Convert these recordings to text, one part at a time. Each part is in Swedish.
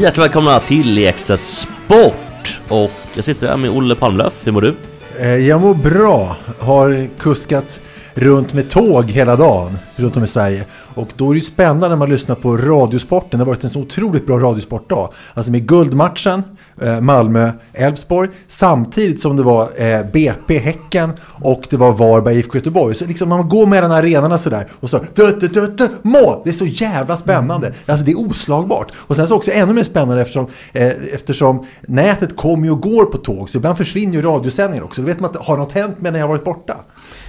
Hjärtligt välkomna till Lekset Sport! Och jag sitter här med Olle Palmlöf, hur mår du? Eh, jag mår bra. Har kuskat runt med tåg hela dagen runt om i Sverige. Och då är det ju spännande när man lyssnar på Radiosporten. Det har varit en så otroligt bra Radiosportdag. Alltså med guldmatchen, Eh, Malmö-Elfsborg, samtidigt som det var eh, BP-Häcken och det var Varberg IFK Göteborg. Så liksom man går mellan arenorna sådär och så du-du-du-du-mål! Det är så jävla spännande. Alltså det är oslagbart. Och sen så också ännu mer spännande eftersom, eh, eftersom nätet kommer ju och går på tåg. Så ibland försvinner ju radiosändningar också. Då vet man att har något hänt medan jag varit borta.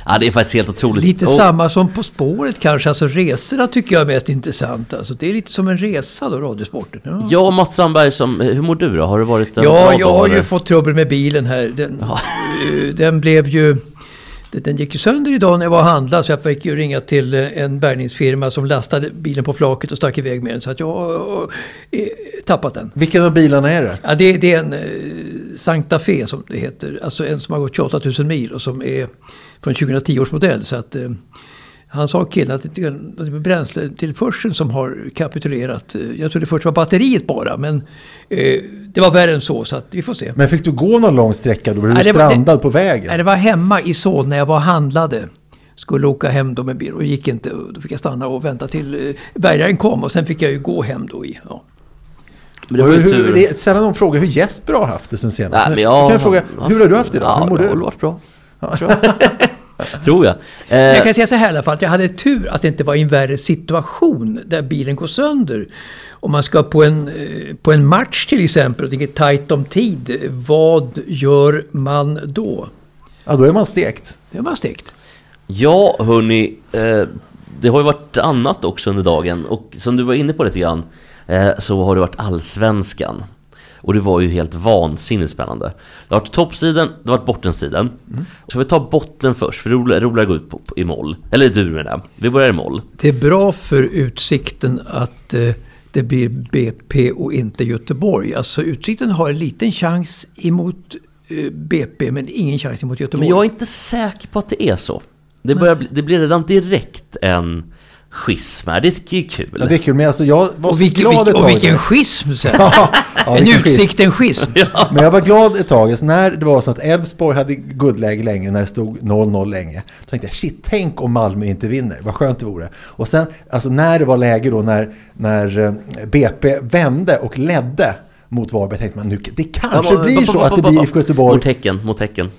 Ja, det är faktiskt helt otroligt. Lite Och- samma som På spåret kanske. Alltså resorna tycker jag är mest intressant. Alltså, det är lite som en resa då, Radiosporten. Ja, Ja, Mats Sandberg, som, hur mår du då? Har det varit en ja jag har ju fått trubbel med bilen här. Den, eh, den blev ju... Den gick ju sönder idag när jag var och handlade så jag fick ju ringa till eh, en bärgningsfirma som lastade bilen på flaket och stack iväg med den. Så att jag har eh, tappat den. Vilken av bilarna är det? Ja, det, det är en eh, Sankta Fe som det heter. Alltså en som har gått 28 000 mil och som är från 2010 års modell. Så att, eh, han sa killen att det är det bränsletillförseln som har kapitulerat. Eh, Jag trodde först det var batteriet bara men eh, det var värre än så så att vi får se. Men fick du gå någon lång sträcka då? Blev du Nej, det var- strandad på vägen? Nej, det var hemma i Solna när jag var och handlade. Skulle åka hem då med bil och gick inte. Och Då fick jag stanna och vänta till eh, bärgaren kom och sen fick jag ju gå hem då i. Ja. Men det Och var ju hur, tur. det är sällan någon frågar hur Jesper har haft det sen senast. Nej, men jag, jag, kan jag fråga, hur har du haft det idag? Ja, hur mår det du? har väl varit bra. Tror jag. Tror jag. Eh, Jag kan säga så här i alla fall, att jag hade tur att det inte var i en värre situation där bilen går sönder. Om man ska på en, eh, på en match till exempel och det är tajt om tid, vad gör man då? Ja, då är man stekt. Det var stekt. Ja, hörni. Eh, det har ju varit annat också under dagen. Och som du var inne på lite grann. Eh, så har det varit allsvenskan. Och det var ju helt vansinnigt spännande. Det har varit toppsidan, det har varit bottensidan. Så vi tar botten först, för det är roligare roligare att gå ut på, på, i moll. Eller du med det. Vi börjar i moll. Det är bra för utsikten att eh, det blir BP och inte Göteborg. Alltså utsikten har en liten chans emot eh, BP men ingen chans emot Göteborg. Men jag är inte säker på att det är så. Det, börjar, bli- det blir redan direkt en schism här. Det är kul. Ja, det är kul, men alltså jag var så och, vilken, glad ett och tag. vilken schism sen! Ja, en vilken schism. utsikten-schism! Men jag var glad ett tag, så när det var så att Elfsborg hade guldläge länge, när det stod 0-0 länge, då tänkte jag shit, tänk om Malmö inte vinner, vad skönt det vore. Och sen, alltså när det var läge då, när, när eh, BP vände och ledde mot Varberg, tänkte man nu, det kanske blir så att det blir IFK Mot Göteborg. Häcken, mot Häcken.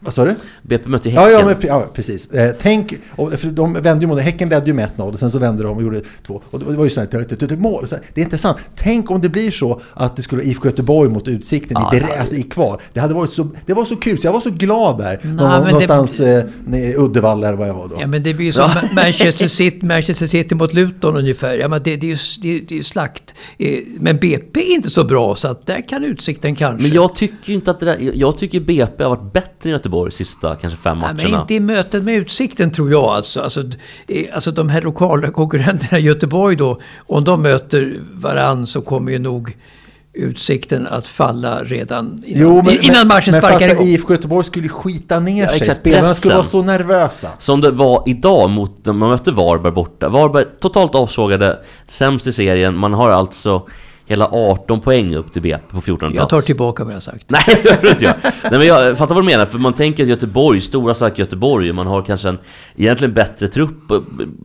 Vad sa du? BP mötte ju Ja, Häcken. ja, men, ja precis. Eh, tänk, och, för de vände ju mot, Häcken ledde ju med 1-0 och sen så vände de och gjorde två. Och det var ju det, det, det, mål. Här, det är inte sant. Tänk om det blir så att det skulle vara IFK Göteborg mot Utsikten Ja, i, alltså, i kval. Det hade varit så, det var så kul, så jag var så glad där. men Någon, det- någonstans eh, nere i Uddevalla eller vad jag var då. Ja men det blir ju som Manchester City, Manchester City mot Luton ungefär. Ja, men det, det, är ju, det, det är ju slakt. Eh, Men BP är inte så bra så att där kan utsikten kanske. Men jag tycker ju inte att det där, jag tycker BP har varit bättre i Göteborg sista kanske fem Nej, matcherna. men inte i mötet med Utsikten tror jag alltså. Alltså, alltså de här lokala konkurrenterna i Göteborg då. Om de möter varann så kommer ju nog Utsikten att falla redan innan, innan matchen men sparkar igång. IFK Göteborg skulle skita ner Ja, sig. exakt, Spelarna skulle pressen. vara så nervösa. Som det var idag mot, när man mötte Varberg borta. Varberg totalt avsågade, sämst i serien. Man har alltså hela 18 poäng upp till BP på 14 Jag tar plats. tillbaka vad jag sagt. Nej, det du inte göra. Nej, men jag fattar vad du menar, för man tänker att Göteborg, stora starka Göteborg, man har kanske en egentligen bättre trupp eh,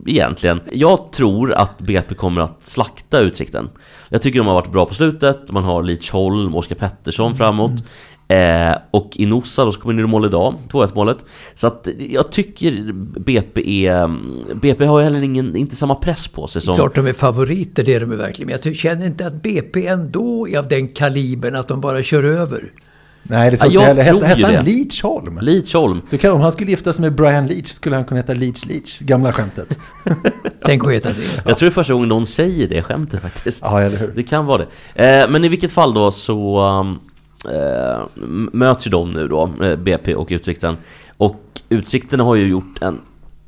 egentligen. Jag tror att BP kommer att slakta Utsikten. Jag tycker de har varit bra på slutet, man har Leach Holm, Oskar Pettersson framåt. Eh, och i Nossa då så kommer in i mål idag, 2-1 målet. Så att jag tycker BP är... BP har ju heller ingen, inte samma press på sig som... Klart de är favoriter, det är de verkligen. Men jag känner inte att BP ändå är av den kalibern att de bara kör över. Nej, det tror Ja, inte jag jag heller. Hette, han det. Leach Holm? Leach Holm. Du kan, om han skulle gifta sig med Brian Leach skulle han kunna heta Leach Leach. Gamla skämtet. Tänk att heta det. Jag tror det är första gången någon säger det skämtet faktiskt. Ja, eller hur? Det kan vara det. Eh, men i vilket fall då så um, eh, möts ju de nu då, eh, BP och Utsikten. Och Utsikten har ju gjort en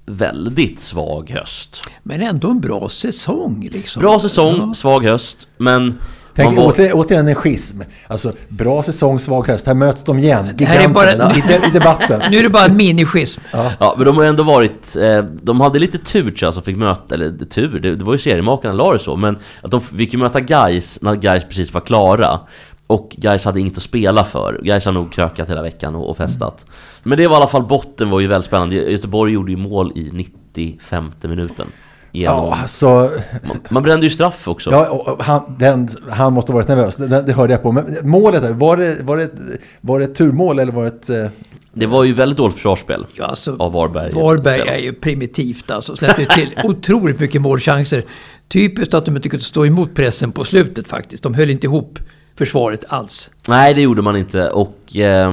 väldigt svag höst. Men ändå en bra säsong liksom. Bra säsong, Ja. svag höst, men... Tänk var- åter, återigen en schism. Alltså, bra säsong, svag höst. Här möts de igen. Det här är bara- i, de, i debatten. Nu är det bara en minischism. Ja, men de har ändå varit... Eh, de hade lite tur tror jag som fick möta, eller tur, det, det var ju seriemakarna la det så, men att de fick ju möta Guys när Guys precis var klara. Och Guys hade inget att spela för. Guys har nog krökat hela veckan och, och festat. Men det var i alla fall botten var ju väldigt spännande. Göteborg gjorde ju mål i 95 minuten. Genom, Ja, alltså, man, man brände ju straff också. ja, han, den, han måste ha varit nervös. Det, det hörde jag på. Men målet, där, var det, var, det, ett- var det ett turmål eller var det ett... eh, Det var ju väldigt dåligt försvarsspel. Ja, alltså, Av Varberg. Varberg är ju primitivt alltså. Släppte ju till otroligt mycket målchanser. Typiskt att de inte kunde stå emot pressen på slutet faktiskt. De höll inte ihop försvaret alls. Nej, det gjorde man inte. Och eh,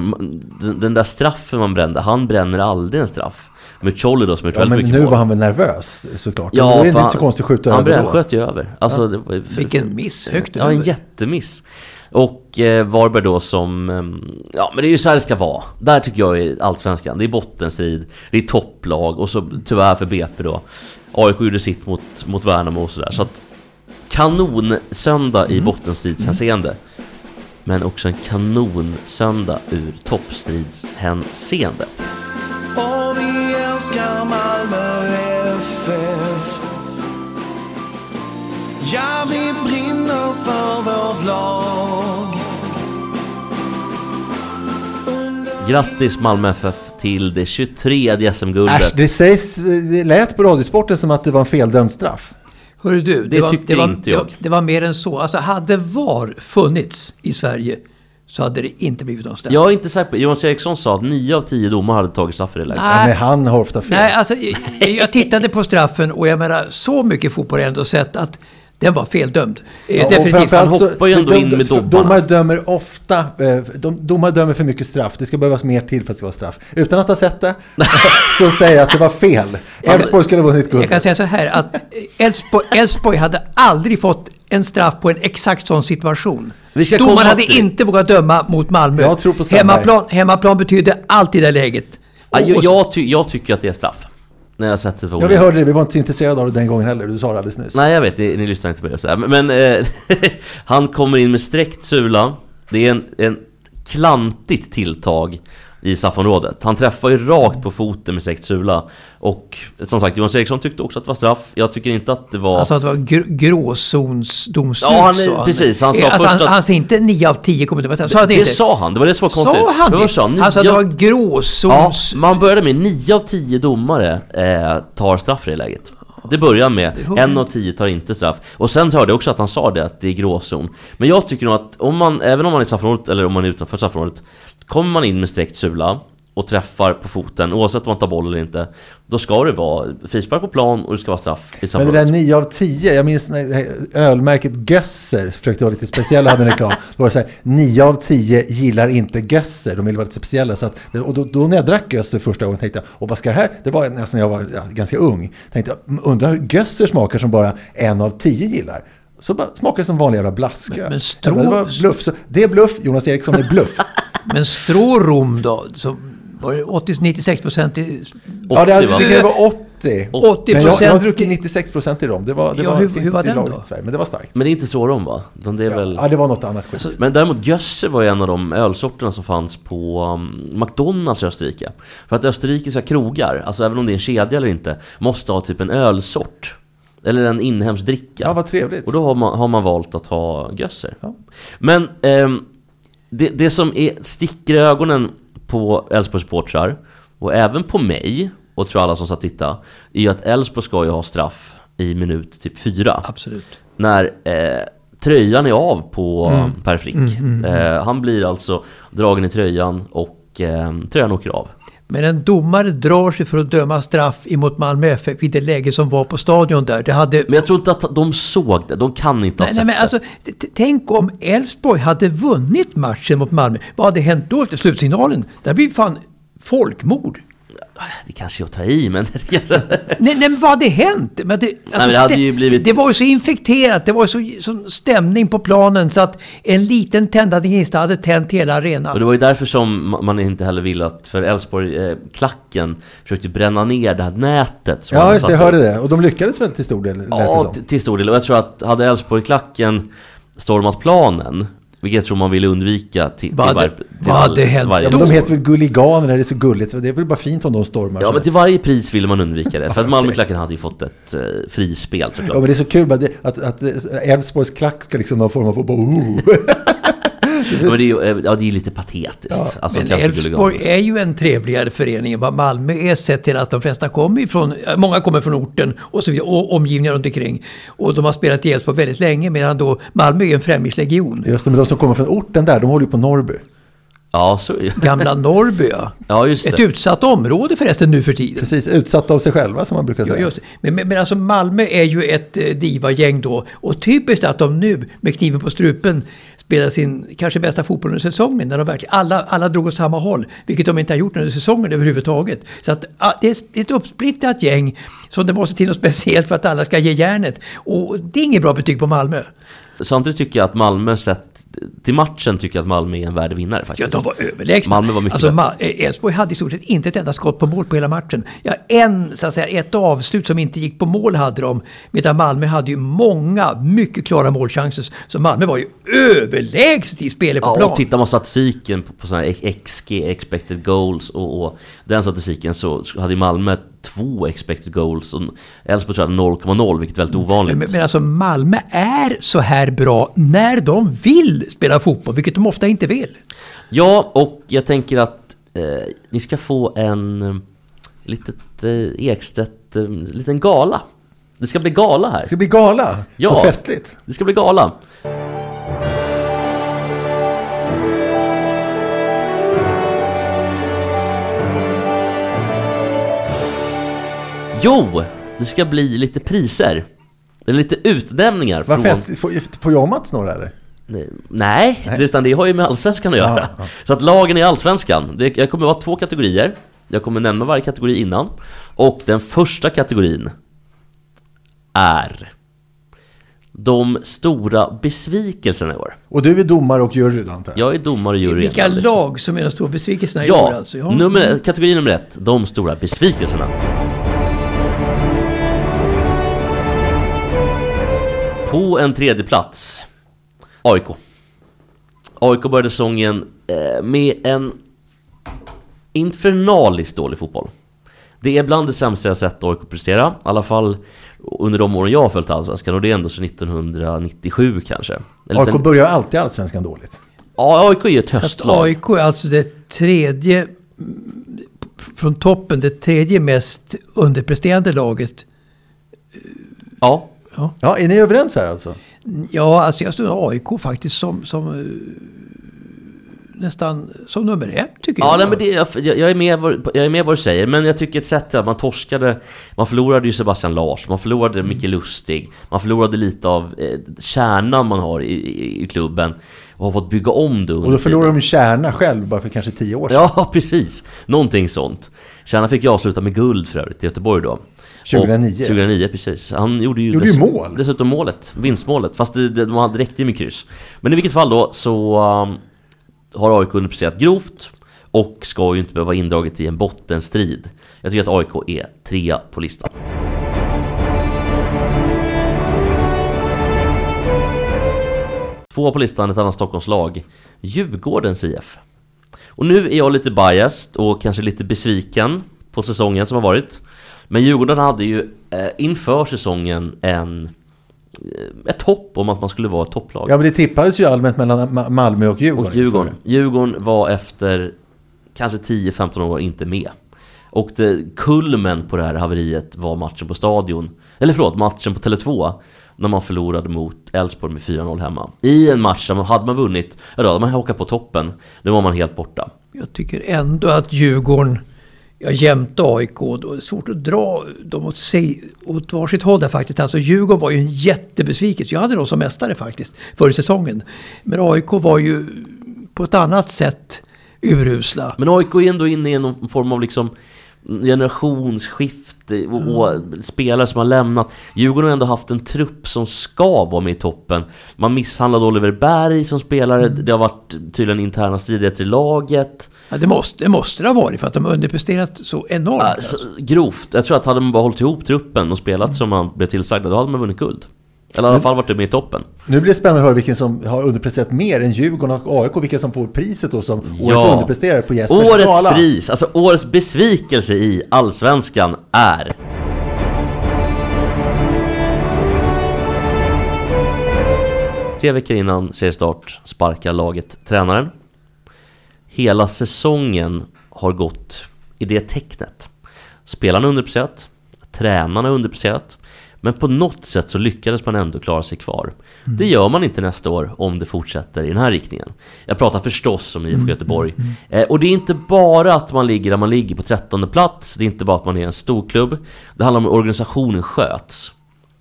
den, den där straffen man brände, han bränner aldrig en straff. Med Cholly då som gjort Ja, väldigt men mycket nu mål. var han väl nervös såklart. Ja, är det för inte så konstigt att skjuta Han över då. sköt ju över. Alltså, det var, för, Vilken miss, högt Ja, en över. jättemiss. Och eh, Varberg då som... ehm, ja, men det är ju så här det ska vara. Där tycker jag är allsvenskan. Det är bottenstrid, det är topplag och så tyvärr för BP då. AIK gjorde sitt mot, mot Värnamo och sådär. Så att kanonsöndag i bottenstridshänseende. Men också en kanonsöndag ur toppstridshänseende. Och vi älskar Malmö FF Ja, vi brinner för vårt lag Under Grattis Malmö FF till det 23 SM-guldet. Äsch, det sägs, det lät på Radiosporten som att det var en feldömd straff. Hörru du, Det var, tyckte var, inte det var, jag. det var mer än så. Alltså hade VAR funnits i Sverige så hade det inte blivit någon straff. Jag är inte säker på, Jonas Eriksson sa att 9 av 10 domare hade tagit straff i det läget. Nej. Men han har ofta fel. Nej, alltså jag, jag tittade på straffen och jag menar så mycket fotboll har jag ändå sett att den var feldömd. Eh, Ja, och Definitivt. Han hoppar ju ändå de- in med dobbarna. Domare dömer ofta, eh, de, domare dömer för mycket straff. Det ska behövas mer till för att det ska vara straff. Utan att ha sett det, så säger jag att det var fel. Elfsborg skulle ha vunnit guld. Jag kan säga så här att Elfsborg, hade aldrig fått en straff på en exakt sån situation. Domaren hade till- inte vågat döma mot Malmö. Jag tror på Strandberg. hemmaplan, hemmaplan betyder allt i det läget. Och- jag, jag, ty, jag tycker att det är straff. När jag sett situationen. Ja, vi hörde det. Vi var inte så intresserade av det den gången heller. Du sa det alldeles nyss. Nej jag vet, det, ni lyssnar inte på det så här. Men, men eh, han kommer in med sträckt sula. Det är en, en klantigt tilltag i straffområdet. Han träffar ju rakt på foten med sträckt sula. Och som sagt, Jonas Eriksson tyckte också att det var straff. Jag tycker inte att det var... Han sa att det var gr gråzonsdomslut. Ja, han- sa precis, han sa Eh, alltså, först han, att- han sa inte 9 av 10 kommer det vara. Han det inte? sa han, det var det som var konstigt. Sa han det? sa han? Sa att det var Ja, gråzons... man började med 9 av 10 domare eh, tar straff i det läget. Det börjar med en av 10 tar inte straff. Och sen hörde jag också att han sa det, att det är gråzon. Men jag tycker nog att om man, även om man är i straffområdet eller om man är utanför straffområdet, kommer man in med sträckt sula och träffar på foten, oavsett om man tar boll eller inte, då ska det vara frispark på plan och det ska vara straff i Men det där 9 av 10, jag minns när ölmärket Gösser försökte vara lite speciella, hade en reklam. Då var det så här, 9 av 10 gillar inte Gösser, de vill vara lite speciella. Så att, och då, då när jag drack Gösser första gången tänkte jag, och vad ska det här? Det var nästan när jag var ja, ganska ung. Tänkte jag, "Mm, undrar hur Gösser smakar som bara en av 10 gillar. Så bara smakar det som vanlig jävla blaska. Men- men strå- det var bluff. Så det är bluff, Jonas Eriksson är bluff. Men Strårom då? Så var det 80-96 procent i... ja, det, 80, det ju vara 80. 80 Men jag, jag har procent druckit 96 procent i dem. Det var, det Ja, var, hur- hur var den då? i Sverige, men det var starkt. Men det är inte så de va? Det är väl... Ja, det var något annat skit. Men däremot Gösse var ju en av de ölsorterna som fanns på um, McDonalds i Österrike. För att österrikiska krogar, alltså även om det är en kedja eller inte, måste ha typ en ölsort. Eller en inhemsk dricka. Ja, vad trevligt. Och då har man, har man valt att ha gösser. Ja. Men ehm, det, det som är, sticker i ögonen på Elfsborgs supportrar och även på mig och tror alla som satt och tittade är ju att Elfsborg ska ju ha straff i minut typ fyra. Absolut. När eh, tröjan är av på Mm. Per Frick. Eh, han blir alltså dragen i tröjan och eh, tröjan åker av. Men en domare drar sig för att döma straff emot Malmö FF i det läge som var på stadion där. Det hade... Men jag tror inte att de såg det. De kan inte ha Nej, sett nej, men det. alltså, t- t- tänk om Elfsborg hade vunnit matchen mot Malmö. Vad hade hänt då efter slutsignalen? Det blir fan folkmord. Det kanske är att ta i, men. Nej, nej men vad hade hänt? Men det, alltså, det hade ju blivit- det var ju så infekterat, det var ju så, sån stämning på planen så att en liten tändande gnista hade tänt hela Och arenan. det var ju därför som man inte heller ville att, för Elfsborg, eh, klacken försökte bränna ner det här nätet. som Ja, just det, jag hörde det. Och de lyckades väl till stor del? Ja, till stor del. Och jag tror att hade Elfsborg-klacken stormat planen, vilket jag tror man ville undvika till, till, var, till vad hade hänt varje Ja, de då? heter väl Gulliganer, det är så gulligt. Det är väl bara fint om de stormar. Ja, men till varje pris ville man undvika det. För att Malmöklacken hade ju fått ett eh, frispel såklart. Ja, men det är så kul att, att Elfsborgs klack ska liksom någon form av... Oh. Men det är eh, ja, det är lite patetiskt. alltså, Men Elfsborg är ju en trevligare förening än vad Malmö är sett till att de flesta kommer ifrån, äh, många kommer från orten och, så vidare, och omgivningar runt omkring. Och de har spelat i Elfsborg väldigt länge medan då Malmö är en främlingslegion. Just det, men de som kommer från orten där, de håller ju på Norrby. Ja, så, Gamla Norrby ja. ja, just Ett det. utsatt område förresten nu för tiden. Precis, utsatta av sig själva som man brukar Ja, säga. just det. Men, men, men alltså Malmö är ju ett eh, divagäng då. Och typiskt att de nu med kniven på strupen spela sin kanske bästa fotboll under säsongen. När de verkligen, alla, alla drog åt samma håll. Vilket de inte har gjort under säsongen överhuvudtaget. Så att, det är ett uppsplittrat gäng som det måste till något speciellt för att alla ska ge järnet. Och det är inget bra betyg på Malmö. Samtidigt tycker jag att Malmö sett till matchen tycker jag att Malmö är en värdig vinnare Ja, faktiskt. de var överlägsna. Malmö var mycket alltså, eh, Elfsborg hade i stort sett inte ett enda skott på mål på hela matchen. Ja, en, så att säga, ett avslut som inte gick på mål hade de. Medan Malmö hade ju många mycket klara målchanser. Så Malmö var ju överlägset i spelet på Ja, plan. och tittar man statistiken på, på sådana här XG, expected goals och, och den statistiken så hade ju Malmö två expected goals och Elfsborg tror jag 0,0 vilket är väldigt ovanligt. Men, men alltså Malmö är så här bra när de vill spela fotboll, vilket de ofta inte vill. Ja, och jag tänker att eh, ni ska få en eh, litet eh, Ekstedt, eh, liten gala. Det ska bli gala här. Det ska bli gala. Ja. Så festligt. Det ska bli gala. Jo, det ska bli lite priser. Eller lite utnämningar. Vad från-. Får, jag Mats några eller? Nej, utan det har ju med Allsvenskan att göra. Ja, ja. Så att lagen i Allsvenskan, det jag kommer vara två kategorier. Jag kommer nämna varje kategori innan. Och den första kategorin är de stora besvikelserna i år. Och du är domare och jury antar jag? Jag är domare och jury. Vilka lag som är de stora besvikelserna i Ja, år alltså. Ja. nummer, kategori nummer ett, de stora besvikelserna. På en tredje plats, AIK. AIK började säsongen eh, med en infernaliskt dålig fotboll. Det är bland det sämsta jag sett AIK prestera, i alla fall under de åren jag har följt Allsvenskan och det är ändå sedan 1997 kanske. AIK liten- börjar alltid allsvenskan dåligt. Ja, AIK är ju ett Så höstlag. AIK är alltså det tredje, från toppen, det tredje mest underpresterande laget. Ja, Ja, är ni överens här alltså? Ja, alltså jag står AIK faktiskt som, som eh, nästan som nummer ett tycker Ja, jag. nej, men det, jag, jag, är med vad, jag är med vad du säger, men jag tycker ett sätt att man torskade Man förlorade ju Sebastian Lars, man förlorade Micke Lustig Man förlorade lite av eh, kärnan man har i, i, i klubben Och har fått bygga om det under Och då förlorar tiden. de kärna själv bara för kanske tio år sedan. Ja, precis! Någonting sånt Kärnan fick ju avsluta med guld för övrigt i Göteborg då 2009. Och, 2009, precis. Han gjorde ju, Gjorde ju dess- mål. dessutom målet, vinstmålet. Fast det, det, de hade räckte ju med kryss. Men i vilket fall då så um, har AIK underpresterat grovt och ska ju inte behöva vara indraget i en bottenstrid. Jag tycker att AIK är trea på listan. Tvåa på listan, ett annat Stockholmslag, Djurgårdens IF. Och nu är jag lite biased och kanske lite besviken på säsongen som har varit. Men Djurgården hade ju eh, inför säsongen en, eh, ett hopp om att man skulle vara ett topplag. Ja men det tippades ju allmänt mellan Ma- Malmö och Djurgården. Och Djurgården. Djurgården var efter kanske 10-15 år inte med. Och det, kulmen på det här haveriet var matchen på Stadion. Eller förlåt, matchen på Tele2. När man förlorade mot Elfsborg med 4-0 hemma. I en match som hade man vunnit, ja då hade man hockat på toppen. Nu var man helt borta. Jag tycker ändå att Djurgården, ja jämte AIK, då är det svårt att dra dem åt, sig, åt varsitt håll där faktiskt. Alltså Djurgården var ju en jättebesvikelse. Jag hade dem som mästare faktiskt, förra säsongen. Men AIK var ju på ett annat sätt urusla. Men AIK är ändå inne i någon form av liksom generationsskifte och, och spelare som har lämnat. Djurgården har ändå haft en trupp som ska vara med i toppen. Man misshandlade Oliver Berg som spelare. Det har varit tydligen interna stridigheter i laget. Ja, det, måste, det måste det ha varit för att de har underpresterat så enormt. Alltså, Alltså. grovt. Jag tror att hade man bara hållit ihop truppen och spelat som man blev tillsagda, då hade man vunnit guld. Eller i alla fall varit med i toppen. Nu blir det spännande att höra vilken som har underpresterat mer än Djurgården och AIK. Vilka som får priset då som årets Ja. underpresterare på Jespers Årets gala. pris, alltså årets besvikelse i Allsvenskan är... Tre veckor innan seriestart sparkar laget tränaren. Hela säsongen har gått i det tecknet. Spelarna har underpresterat, tränarna har underpresterat. Men på något sätt så lyckades man ändå klara sig kvar. Det gör man inte nästa år om det fortsätter i den här riktningen. Jag pratar förstås om IFK Göteborg. Eh, och det är inte bara att man ligger där man ligger på 13 plats. Det är inte bara att man är en stor klubb. Det handlar om hur organisationen sköts.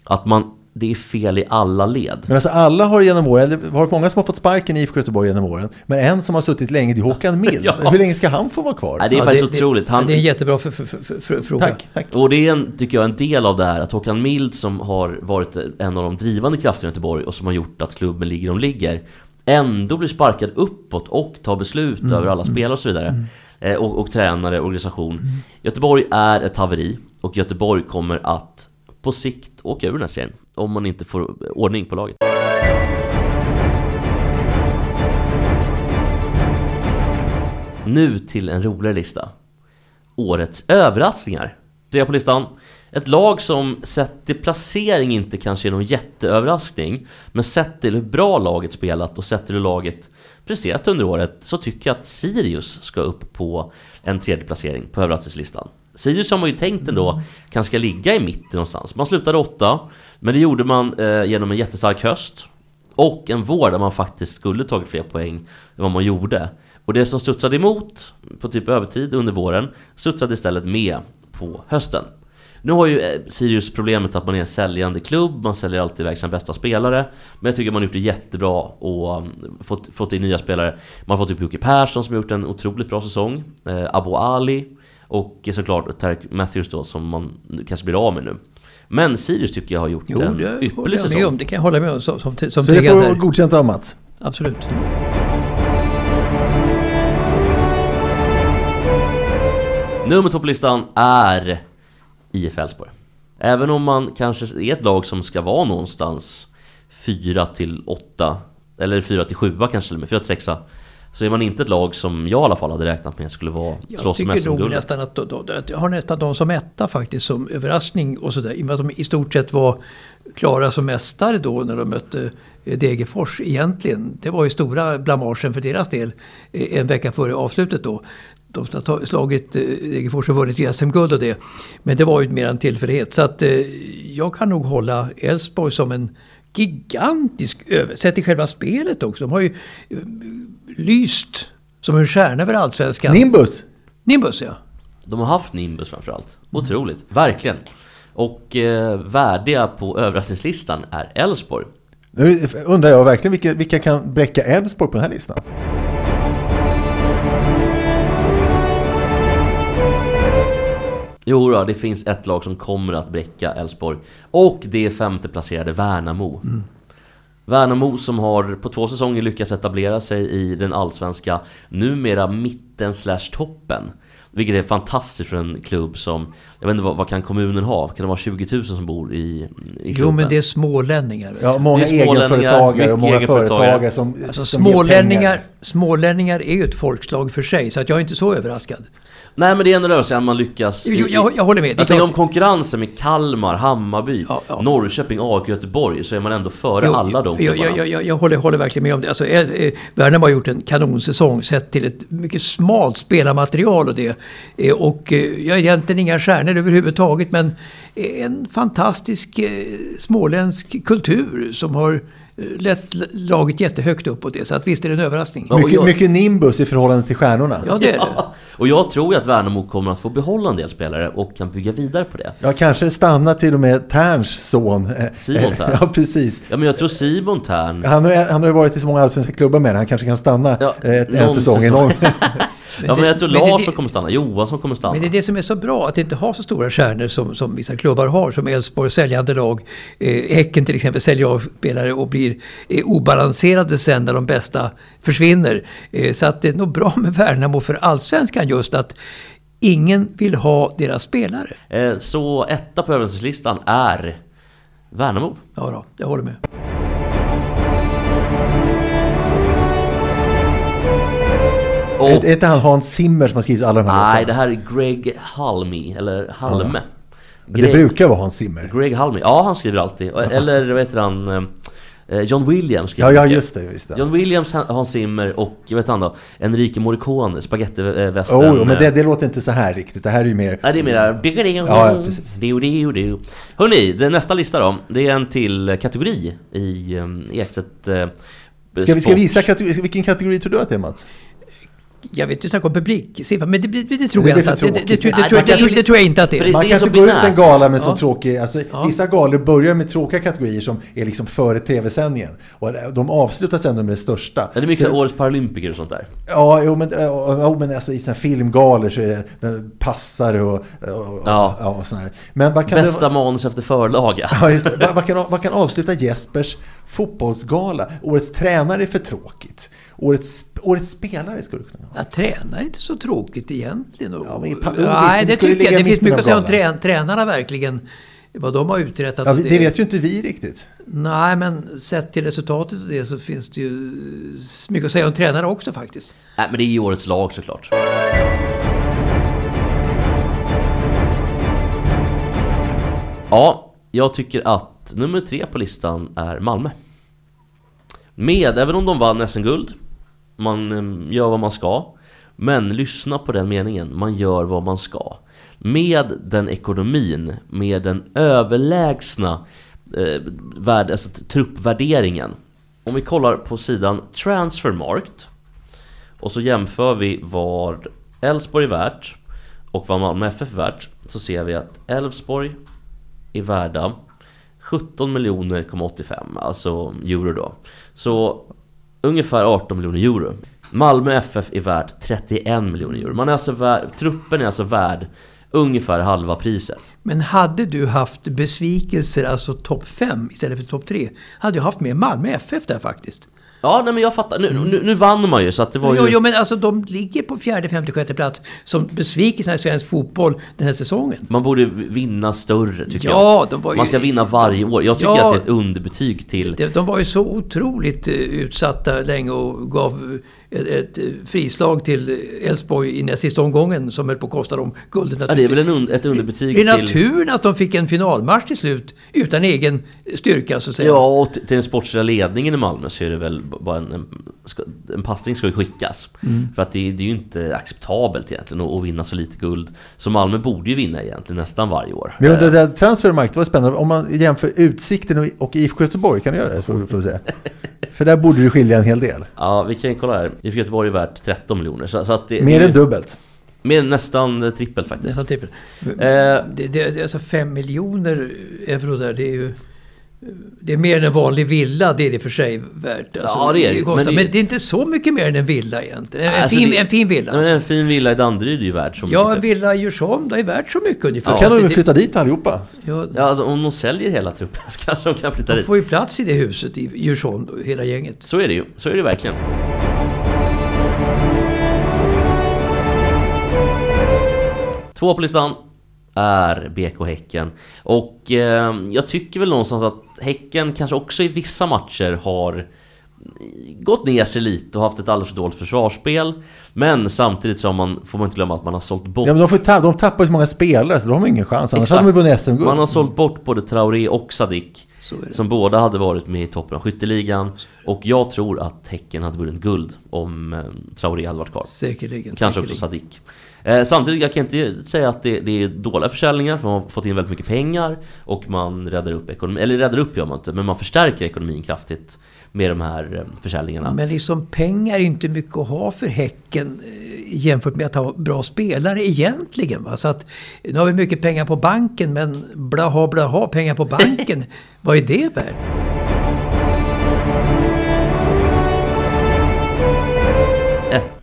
Att man, det är fel i alla led. Men alltså alla har genom åren, det har varit många som har fått sparken i IFK Göteborg genom åren. Men en som har suttit länge, det är Håkan Mild. Ja. Hur länge ska han få vara kvar? Nej, det är Ja, faktiskt otroligt. Det, Han, det är en jättebra för, för, för, för, fråga. Tack, tack. Och det är en, tycker jag, en del av det här att Håkan Mild som har varit en av de drivande krafterna i Göteborg och som har gjort att klubben ligger de ligger ändå blir sparkad uppåt och tar beslut över alla spelare och så vidare. Eh, Och, och tränare, organisation. Göteborg är ett haveri och Göteborg kommer att på sikt åka ur den här serien om man inte får ordning på laget. Nu till en roligare lista. Årets överraskningar. Tre på listan. Ett lag som sett till placering inte kanske är någon jätteöverraskning. Men sett till hur bra laget spelat och sett till hur laget presterat under året så tycker jag att Sirius ska upp på en tredje placering på överraskningslistan. Sirius har man ju tänkt ändå kanske ska ligga i mitten någonstans. Man slutade åtta, men det gjorde man eh, genom en jättestark höst. Och en vår där man faktiskt skulle tagit fler poäng än vad man gjorde. Och det som studsade emot på typ övertid under våren studsade istället med på hösten. Nu har ju eh, Sirius problemet att man är en säljande klubb, man säljer alltid iväg sina bästa spelare. Men jag tycker man har gjort det jättebra och eh, fått, fått in nya spelare. Man har fått upp Jocke Persson som har gjort en otroligt bra säsong. Eh, Abo Ali och eh, såklart Tarek Matthews då som man kanske blir av med nu. Men Sirius tycker jag har gjort Jo, en ypperlig säsong. om. Det kan jag hålla med om som, som, som Så det får godkänt av Mats. Absolut. Nummer två på listan är IF Elfsborg. Även om man kanske är ett lag som ska vara någonstans 4 till 8 eller 4 till 7 kanske med, 4 till 6 så är man inte ett lag som jag i alla fall hade räknat med skulle vara Jag slåss mest tycker om nog nästan att, att jag har nästan de som etta faktiskt som överraskning och sådär. I och med att de i stort sett var klara som mästare då när de mötte eh, Degerfors egentligen. Det var ju stora blamagen för deras del eh, en vecka före avslutet då. De har slagit eh, Degerfors och vunnit SM-guld och det. Men det var ju mer en tillfällighet. Så att jag kan nog hålla Elfsborg som en gigantisk över... Sett till själva spelet också. De har ju eh, lyst som en stjärna över allsvenskan. Nimbus! Nimbus ja. De har haft Nimbus framförallt. Otroligt. Verkligen. Och eh, värdiga på överraskningslistan är Elfsborg. Nu undrar jag verkligen vilka, vilka kan bräcka Elfsborg på den här listan? Jo då, det finns ett lag som kommer att bräcka Elfsborg. Och det är femteplacerade Värnamo. Mm. Värnamo som har på två säsonger lyckats etablera sig i den allsvenska, numera mitten slash toppen. Vilket är fantastiskt för en klubb som, jag vet inte vad, vad kan kommunen ha? Kan det vara 20 000 som bor i, i klubben? Jo, men det är smålänningar. Ja, många egenföretagare och många företagare som, Alltså, som smålänningar, smålänningar är ju ett folkslag för sig, så att jag är inte så överraskad. Nej men det är ändå rörelse att man lyckas Jo, jag- jag håller med. Jag tänker om konkurrensen med Kalmar, Hammarby, Ja, ja. Norrköping, AIK, Göteborg Så är man ändå före Jo, alla de jag, klubbarna jag, jag, jag håller, håller verkligen med om det. Alltså, eh, eh, Värnamo har gjort en kanonsäsong sett till ett mycket smalt spelarmaterial och det. Eh, och jag är egentligen inga stjärnor överhuvudtaget men en fantastisk eh, småländsk kultur som har lett laget jättehögt upp och det. Så att visst är det en överraskning. Mycket, jag- mycket nimbus i förhållande till stjärnorna. Ja, det är det. Ja, Och jag tror ju att Värnamo kommer att få behålla en del spelare och kan bygga vidare på det Ja, kanske stanna till och med Terns son. Simon Tern. Ja, precis. Ja men jag tror Simon Tern Han har, han har ju varit i så många allsvenska klubbar med det. Han kanske kan stanna Ja, eh, ett- en säsong. säsong. Någon. Ja men jag tror men det- Larsson kommer stanna, Johansson kommer stanna Men det är det som är så bra, att inte ha så stora stjärnor som, som vissa klubbar har, som Elfsborg, säljande lag. Eh, häcken till exempel säljer av spelare och blir eh, obalanserade sen när de bästa försvinner. Eh, så att det är nog bra med Värnamo för allsvenskan just att ingen vill ha deras spelare. Eh, Så etta på överlevnadslistan är Värnamo Ja, då, jag håller med. och, Är är inte han Hans Zimmer som har skrivit alla de här Nej det här är Greg Halmi, eller Halme Det Greg, brukar vara Hans Zimmer. Greg Halmi, ja han skriver alltid Eller vad heter han eh, John Williams Ja, ja just det. Just det. John Williams, Hans Zimmer och vet han då Enrique Morricone, spagettivästen Oh, jo, men det, det låter inte så här riktigt. Det här är ju mer... Nej det är mer Ja, ja, precis. Hörrni, den nästa lista då Det är en till kategori i um, Ekstedt eh, Ska vi, ska visa kategori, vilken kategori tror du att det är Mats? Jag vet, snackar om publiksiffror, men det, det, det tror Det jag inte att det, det, det, tråkigt. det, Nej, tror jag- kan- det, det tror jag inte att det är. Man kan så inte gå ut en gala med så Ja. tråkig... Alltså, Ja. Vissa galor börjar med tråkiga kategorier som är liksom före tv-sändningen. Och de avslutas ändå med det största. Ja, det är mycket Så- årets paralympiker och sånt där Ja, jo, men, ja, jo, men alltså, i såna filmgalor så är det eh, passare och, och, Ja. ja. och såna här. Men vad kan Bästa det, manus efter förlaga Ja, just det. Vad, vad, kan, vad kan avsluta Jespers fotbollsgala? Årets tränare är för tråkigt. Årets, årets spelare skulle du kunna ha. Att träna är inte så tråkigt egentligen. Och, Ja, men i pa- Nej, visst, det tycker jag. Det finns mycket att säga om trän, tränarna verkligen. Vad de har uträttat. Ja, och det vet ju inte vi riktigt. Nej, men sett till resultatet av det så finns det ju mycket att säga om tränare också faktiskt. Nej men det är ju årets lag såklart Ja, jag tycker att nummer tre på listan är Malmö med, även om de vann SM-guld Man eh, gör vad man ska. Men lyssna på den meningen, man gör vad man ska. Med den ekonomin, med den överlägsna eh, värld, alltså, truppvärderingen. Om vi kollar på sidan Transfermarkt och så jämför vi vad Elfsborg är värt och vad Malmö FF är värt så ser vi att Elfsborg är värda 17 miljoner 85 alltså euro då. Så ungefär 18 miljoner euro. Malmö FF är värd 31 miljoner euro. Man är alltså värd, truppen är alltså värd ungefär halva priset. Men hade du haft besvikelser, alltså topp 5 istället för topp 3, hade jag haft med Malmö FF där faktiskt. Ja, nej men jag fattar. Nu, nu, nu vann man ju så att det var ju... Jo, men alltså de ligger på fjärde, femte, sjätte plats som besvikelserna i svensk fotboll den här säsungen. Man borde vinna större tycker Ja, jag. de var ju- Man ska vinna varje år. Jag tycker Ja. att det är ett underbetyg till... De, de var ju så otroligt eh, utsatta länge och gav ett, ett frislag till Elfsborg i näst sista omgången som höll på att kosta dem guldet Ja, det är väl en un, ett underbetyg Det är till... naturen att de fick en finalmatch till slut utan egen styrka så att säga. Ja, och till till den sportsliga ledningen i Malmö så är det väl bara en... En, en passning ska ju skickas. Mm. För att det, det är ju inte acceptabelt egentligen att, att vinna så lite guld. Så Malmö borde ju vinna egentligen nästan varje år. Men jag undrar, det där transfermarkt var spännande. Om man jämför Utsikten och- och IFK Göteborg, kan du göra det? Vi se. För där borde det skilja en hel del. Ja, vi kan ju kolla här. IFK Göteborg är värt 13 miljoner. Så, så att det, Mer det, än dubbelt. Mer nästan eh, trippelt faktiskt. Nästan trippel. Eh, Det, det, det är alltså fem miljoner euro där. Det är ju... Det är mer än en vanlig villa, det är det för sig värt. Alltså, Ja, det är det. Men Men det- det, är inte så mycket mer än en villa egentligen. En, Alltså, fin, det- en fin villa. Nej, men Alltså. en fin villa i Danderyd är ju värd så Ja, en mycket. villa i Djursholm, det är värt så mycket ungefär. Då kan de Det- det- flytta dit allihopa? Ja, Ja, om de säljer hela truppen så kanske de kan flytta de dit. får ju plats i det huset i Djursholm, hela gänget. Så är det ju. Så är det verkligen. Två på listan är BK Häcken. Och eh, jag tycker väl någonstans att Häcken kanske också i vissa matcher har gått ner sig lite och haft ett alldeles för dåligt försvarsspel. Men samtidigt så man, får man inte glömma att man har sålt bort... Ja, men de, får ta, de tappar så många spelare så de har ingen chans. Annars Exakt. hade de vunnit SM-guld. Man har sålt bort både Traoré och Sadik. Som båda hade varit med i toppen av skytteligan. Och jag tror att Häcken hade vunnit guld om eh, Traoré hade varit kvar. Säkerligen. Kanske också säkerligen. Sadik. Eh, samtidigt, jag kan inte säga att det, det är dåliga försäljningar, för man har fått in väldigt mycket pengar och man räddar upp ekonomin. Eller räddar upp gör man inte, men man förstärker ekonomin kraftigt med de här eh, försäljningarna. Men liksom pengar är inte mycket att ha för Häcken eh, jämfört med att ha bra spelare egentligen. Va? Så att, nu har vi mycket pengar på banken men blaha blaha pengar på banken. vad är det värt?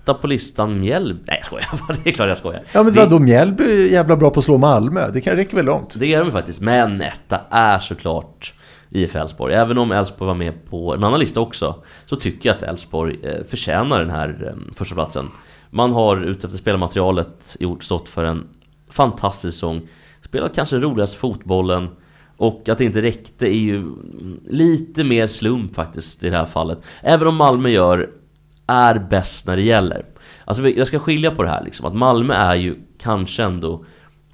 Etta på listan Mjällby... Nej jag skojar, det är klart jag skojar. Ja men det, vadå, Mjällby är jävla bra på att slå Malmö. Det kan räcka väl långt? det är de faktiskt, men etta är såklart IF Elfsborg. Även om Elfsborg var med på en annan lista också, så tycker jag att Elfsborg eh, förtjänar den här eh, första platsen. Man har utefter spelarmaterialet gjort stått för en fantastisk säsong. Spelat kanske roligast fotbollen. Och att det inte räckte är ju lite mer slump faktiskt i det här fallet. Även om Malmö gör, är bäst när det gäller. Alltså jag ska skilja på det här liksom, att Malmö är ju kanske ändå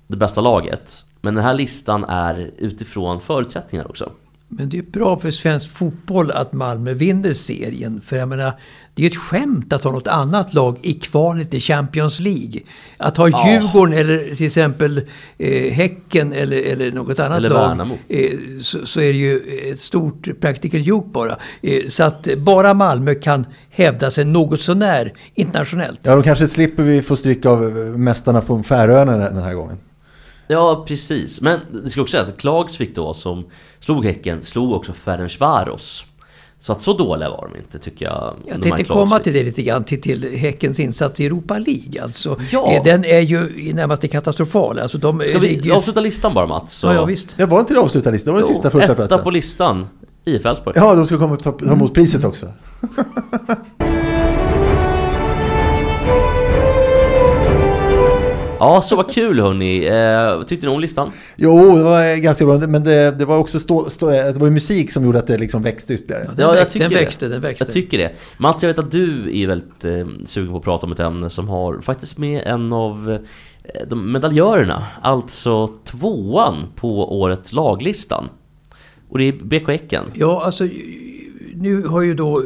det bästa laget. Men den här listan är utifrån förutsättningar också. Men det är bra för svensk fotboll att Malmö vinner serien. För jag menar, det är ju ett skämt att ha något annat lag i kvalet i Champions League. Att ha Ja. Djurgården eller till exempel eh, Häcken eller, eller något annat Eller lag. Eh, så, så är det ju ett stort practical joke bara. Eh, så att bara Malmö kan hävda sig något sånär internationellt. Ja, de kanske slipper vi få stryk av mästarna på Färöarna den här gången. Ja, precis. Men det ska också säga att Klagsvik då, som slog Häcken, slog också Ferencvaros. Så att så dåliga var de inte, tycker jag. Jag tänkte komma till det lite grann, till, till Häckens insats i Europa League. Alltså, Ja. eh, Den är ju i närmaste katastrofal. Alltså, de Ska vi ju- avsluta listan bara Mats? Så Ja, ja, visst. Det var inte det avslutade listan, det var den sista första Etta platsen. på listan, IF Elfsborg. Ja, de ska komma och ta, ta emot priset också. Ja, så vad kul hörni. Eh, vad tyckte ni om listan? Jo, det var ganska bra, men det, det var också stå, stå, det var musik som gjorde att det liksom växte ytterligare. Den, Ja, jag växte, tycker den det. växte, den växte. Jag tycker det. Mats, jag vet att du är väldigt eh, sugen på att prata om ett ämne som har faktiskt med en av eh, de medaljörerna, alltså tvåan på årets laglistan. Och det är BK Häcken. Ja, alltså nu har ju då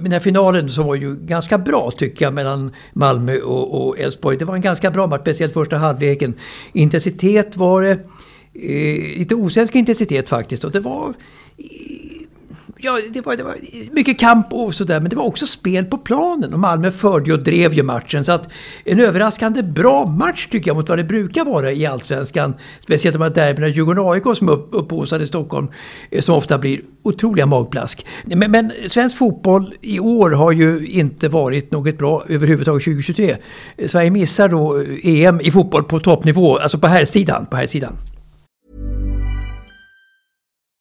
den här finalen som var ju ganska bra tycker jag mellan Malmö och och Elfsborg. Det var en ganska bra match, speciellt första halvleken. Intensitet var det. Eh, lite osvensk intensitet faktiskt. Och det var... Ja, det var, det var mycket kamp och sådär, men det var också spel på planen. Och Malmö förde och drev ju matchen. Så att en överraskande bra match tycker jag mot vad det brukar vara i Allsvenskan. Speciellt de här derbyna Djurgården-AIK som upp, upphaussade i Stockholm, eh, som ofta blir otroliga magplask. Men, men svensk fotboll i år har ju inte varit något bra överhuvudtaget 2023. Sverige missar då eh, EM i fotboll på toppnivå, alltså på här sidan, på här sidan.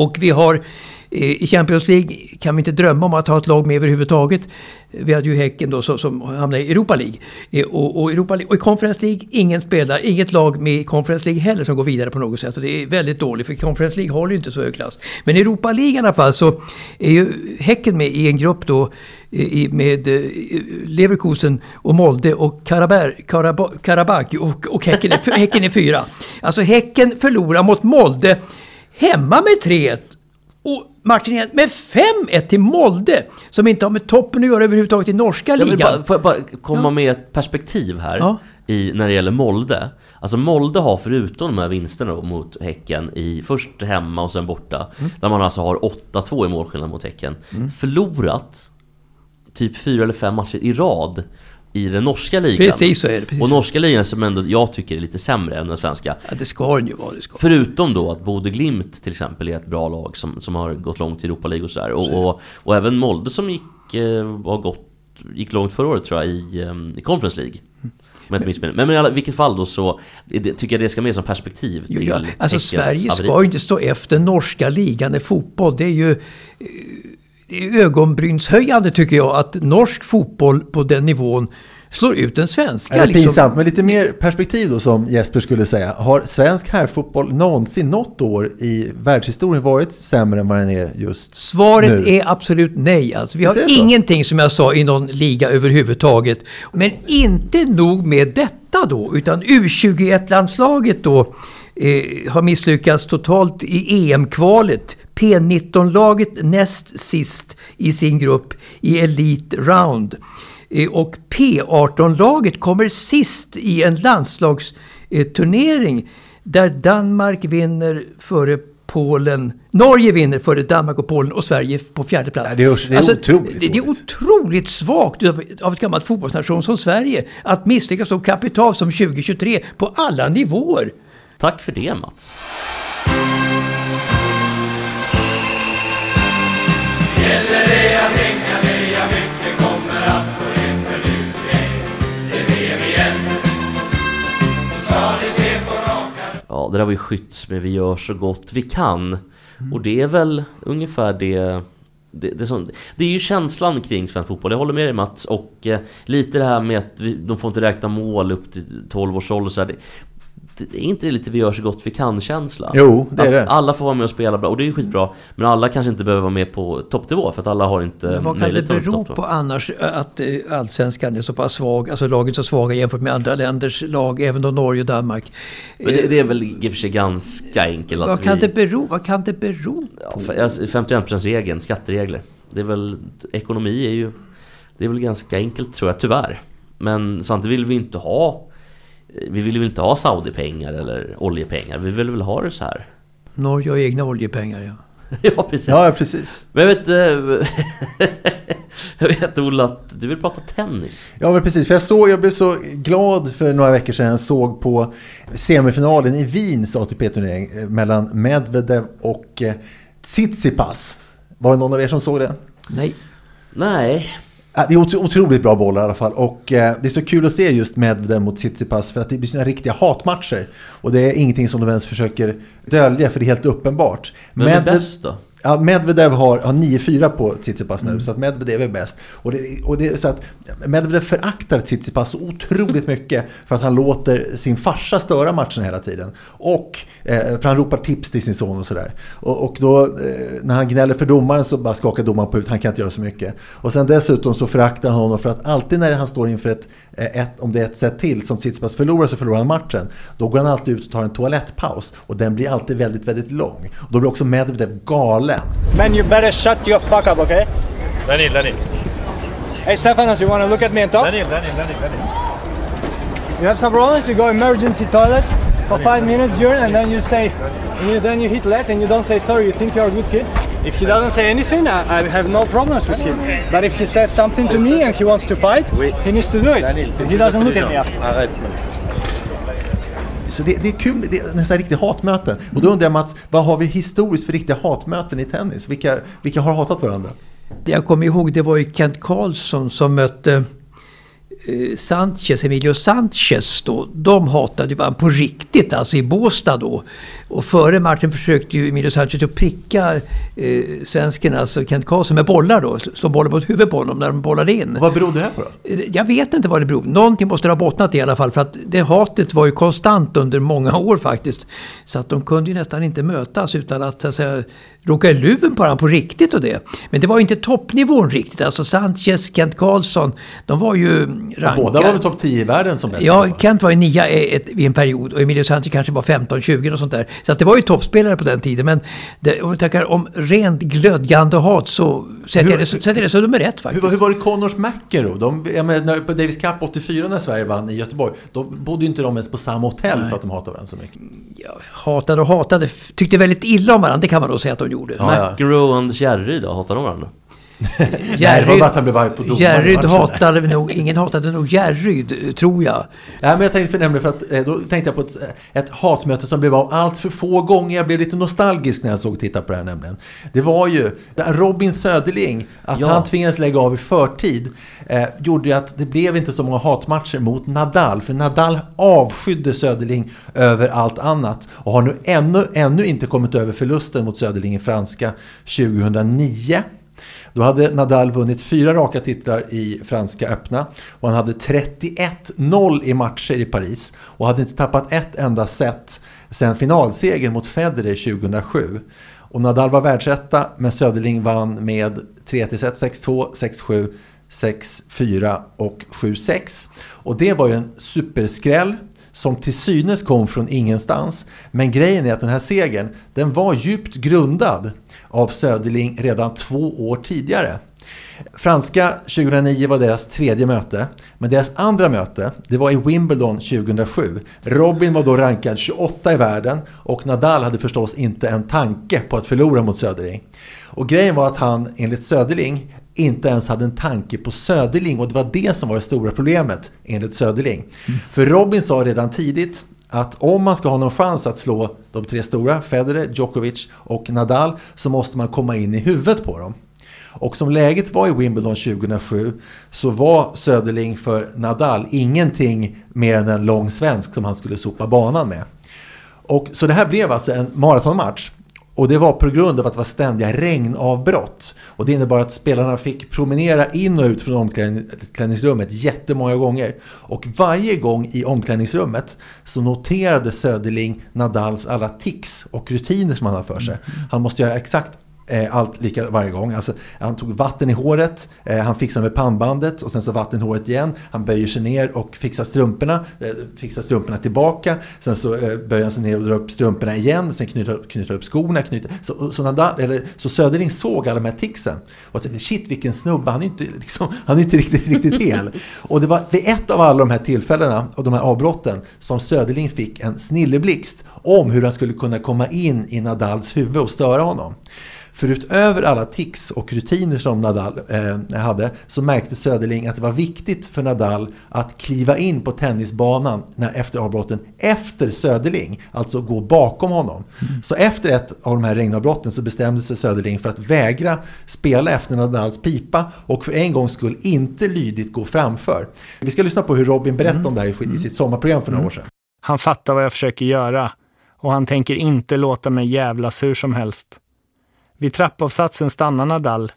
Och vi har eh, I Champions League kan vi inte drömma om att ha ett lag med överhuvudtaget. Vi hade ju Häcken då som, som hamnade i Europa League. Eh, och, och, Europa League. och i Conference League, ingen spelar, inget lag med i Conference League heller som går vidare på något sätt. Och det är väldigt dåligt för Conference League håller ju inte så hög klass. Men i Europa League i alla fall så är ju Häcken med i en grupp då eh, i, med Leverkusen och Molde och Karabach och, och häcken, är, häcken är fyra. Alltså Häcken förlorar mot Molde hemma med 3-1 och matchen igen med 5-1 till Molde. Som inte har med toppen att göra överhuvudtaget i norska ligan. Bara, får jag bara komma ja. med ett perspektiv här ja. i, när det gäller Molde. Alltså Molde har förutom de här vinsterna då, mot Häcken i först hemma och sen borta. Mm. Där man alltså har 8-2 i målskillnad mot Häcken. Mm. Förlorat typ fyra eller fem matcher i rad i den norska ligan. Precis så är det. Precis. Och norska ligan som ändå jag tycker är lite sämre än den svenska. Ja, det ska den ju vara. Det ska. Förutom då att Bode Glimt till exempel är ett bra lag som, som har gått långt i Europa League och sådär. Och, och, och, även Molde som gick, eh, var gott, gick långt förra året tror jag i, eh, i Conference League. Men, men, men i vilket fall då så det, tycker jag det ska med som perspektiv till ja, Alltså Sverige ska ju inte stå efter norska ligan i fotboll. Det är ju det är ögonbrynshöjande tycker jag att norsk fotboll på den nivån slår ut den svenska. Är det liksom. pinsamt, men lite mer perspektiv då som Jesper skulle säga. Har svensk herrfotboll någonsin något år i världshistorien varit sämre än vad den är just Svaret nu? är absolut nej. Alltså, vi har ingenting som jag sa i någon liga överhuvudtaget. Men inte nog med detta då, utan U21-landslaget då eh, har misslyckats totalt i EM-kvalet. P19-laget näst sist i sin grupp i Elite Round. Eh, och P18-laget kommer sist i en landslagsturnering där Danmark vinner före Polen. Norge vinner före Danmark och Polen och Sverige på fjärde plats. det är, det är alltså, otroligt. Det, det, är otroligt svagt av, av ett gammalt fotbollsnation som Sverige att misslyckas så kapitalt som 2023 på alla nivåer. Tack för det Mats. Det där var ju Skytts med Vi gör så gott vi kan. Mm. Och det är väl ungefär det det, det, är som, det, är ju känslan kring svensk fotboll, jag håller med dig Mats. Och eh, lite det här med att vi, de får inte räkna mål upp till 12 års ålder. Så här, det, är inte det lite vi gör så gott vi kan-känsla? Jo, det är det. Alla får vara med och spela bra, och det är ju skitbra. Men alla kanske inte behöver vara med på toppnivå, för att alla har inte Men vad kan det bero på annars att eh, allsvenskan är så pass svag, alltså lagen är så svaga jämfört med andra länders lag, även då Norge och Danmark? Men det, det är väl i och för sig ganska enkelt vad kan vi... det bero, Vad kan det bero på? Ja, 51%-regeln, skatteregler. Det är väl, ekonomi är ju, det är väl ganska enkelt tror jag, tyvärr. Men samtidigt vill vi inte ha vi vill väl inte ha Saudi-pengar eller oljepengar. Vi vill väl ha det så här. Norge har egna oljepengar ja. ja, precis. Ja, precis. Men jag vet, eh, jag vet Ola att du vill prata tennis. Ja, men precis. För jag, såg, jag blev så glad för några veckor sedan. Jag såg på semifinalen i Wiens ATP-turnering eh, mellan Medvedev och eh, Tsitsipas. Var det någon av er som såg det? Nej. Nej. Det är otroligt bra bollar i alla fall och eh, det är så kul att se just Medvedev mot Tsitsipas för att det blir sådana riktiga hatmatcher. Och det är ingenting som de ens försöker dölja för det är helt uppenbart. Men Medved... är bäst då? Ja, Medvedev har, har 9-4 på Tsitsipas nu, mm. så att Medvedev är bäst. Och det, och det är så att Medvedev föraktar Tsitsipas så otroligt mycket för att han låter sin farsa störa matchen hela tiden. Och eh, för han ropar tips till sin son och sådär. Och, och då eh, när han gnäller för domaren så bara skakar domaren på huvudet, han kan inte göra så mycket. Och sen dessutom så föraktar han honom för att alltid när han står inför ett, eh, ett om det är ett set till som Tsitsipas förlorar så förlorar han matchen. Då går han alltid ut och tar en toalettpaus och den blir alltid väldigt, väldigt lång. Och då blir också Medvedev galen galen. Man, you better shut your fuck up, okay? Lenny, Lenny. Hey, Stefanos, you wanna look at me and talk? Lenny, Lenny, Lenny, Lenny. You have some problems, you go emergency toilet for five minutes, urine, and then you say, and you, then you hit let and you don't say sorry, you think you're a good kid. If he doesn't say anything, I, I have no problems with him. But if he says something to me and he wants to fight, he needs to do it. He doesn't look at me after. Så det, det, är kul, det är nästan riktiga hatmöten. Och då undrar jag Mats, vad har vi historiskt för riktiga hatmöten i tennis? Vilka, vilka har hatat varandra? Det jag kommer ihåg det var ju Kent Karlsson som mötte eh, Sanchez, Emilio Sanchez då. De hatade ju varandra på riktigt, alltså i Båstad då. Och före matchen försökte ju Emilio Sanchez att pricka eh, svensken, alltså Kent Karlsson, med bollar då. Slå bollen mot huvudet på honom när de bollade in. Vad berodde det här på då? Eh, Jag vet inte vad det beror Någonting måste det ha bottnat i alla fall. För att det hatet var ju konstant under många år faktiskt. Så att de kunde ju nästan inte mötas utan att, så att säga, råka i luven på varandra på riktigt och det. Men det var ju inte toppnivån riktigt. Alltså Sanchez, Kent Karlsson, de var ju rankade. Båda var väl topp 10 i världen som bäst? Ja. Kent var ju nia i en period och Emilio Sanchez kanske var 15-20 och sånt där. Så att det var ju toppspelare på den tiden. Men det, om vi tackar om rent glödgande hat så sätter Hur- jag det, så- sätter jag det som nummer ett Hur, faktiskt. var- hur var det Connors McEnroe? De, jag menar, när- på Davis Cup 84 när Sverige vann i Göteborg, då bodde ju inte de ens på samma hotell för att de hatade varandra så mycket. Ja, hatade och hatade. Tyckte väldigt illa om varandra, det kan man nog säga att de gjorde. Ja, ja. McEnroe och Anders Järryd då, hatar de varandra? Nej, Järryd matchen. hatade nog, ingen hatade nog Järryd, eh, tror jag. Nej, men jag tänkte för, nämligen för att eh, då tänkte jag på ett, ett hatmöte som blev av allt för få gånger. Jag blev lite nostalgisk när jag såg titta på det här nämligen. Det var ju där Robin Söderling, att Ja. han tvingades lägga av i förtid, eh, gjorde ju att det blev inte så många hatmatcher mot Nadal. För Nadal avskydde Söderling över allt annat och har nu ännu, ännu inte kommit över förlusten mot Söderling i franska 2009. Då hade Nadal vunnit fyra raka titlar i Franska öppna och han hade 31-0 i matcher i Paris och hade inte tappat ett enda set sen finalsegern mot Federer 2007. Och Nadal var världsetta men Söderling vann med 3-set, 6-2, 6-7, 6-4 och 7-6. Och det var ju en superskräll som till synes kom från ingenstans. Men grejen är att den här segern, den var djupt grundad av Söderling redan två år tidigare. Franska 2009 var deras tredje möte, men deras andra möte, det var i Wimbledon 2007. Robin var då rankad 28 i världen och Nadal hade förstås inte en tanke på att förlora mot Söderling. Och grejen var att han, enligt Söderling, inte ens hade en tanke på Söderling och det var det som var det stora problemet enligt Söderling. För Robin sa redan tidigt att om man ska ha någon chans att slå de tre stora, Federer, Djokovic och Nadal, så måste man komma in i huvudet på dem. Och som läget var i Wimbledon 2007 så var Söderling för Nadal ingenting mer än en lång svensk som han skulle sopa banan med. Och, så det här blev alltså en maratonmatch. Och det var på grund av att det var ständiga regnavbrott. Och det innebar att spelarna fick promenera in och ut från omklädningsrummet jättemånga gånger. Och varje gång i omklädningsrummet så noterade Söderling Nadals alla tics och rutiner som han har för sig. Han måste göra exakt Eh, allt lika varje gång. Alltså, han tog vatten i håret, eh, han fixade med pannbandet och sen så vatten i håret igen. Han böjer sig ner och fixar strumporna, eh, fixar strumporna tillbaka. Sen så eh, böjer han sig ner och drar upp strumporna igen. Sen knyter, upp- knyter upp skorna. Knyter, så, så, Nadal, eller, så Söderling såg alla de här ticsen. Och tänkte, shit vilken snubbe, han är inte, liksom, han är inte riktigt, riktigt hel. Och det var vid ett av alla de här tillfällena och de här avbrotten som Söderling fick en snilleblixt om hur han skulle kunna komma in i Nadals huvud och störa honom. För utöver alla tics och rutiner som Nadal eh, hade så märkte Söderling att det var viktigt för Nadal att kliva in på tennisbanan när, efter avbrotten efter Söderling, alltså gå bakom honom. Så efter ett av de här regnavbrotten så bestämde sig Söderling för att vägra spela efter Nadals pipa och för en gångs skull inte lydigt gå framför. Vi ska lyssna på hur Robin berättade om det här i- i sitt sommarprogram för några år sedan. Han fattar vad jag försöker göra och han tänker inte låta mig jävlas hur som helst. Vid trappavsatsen stannar Nadal.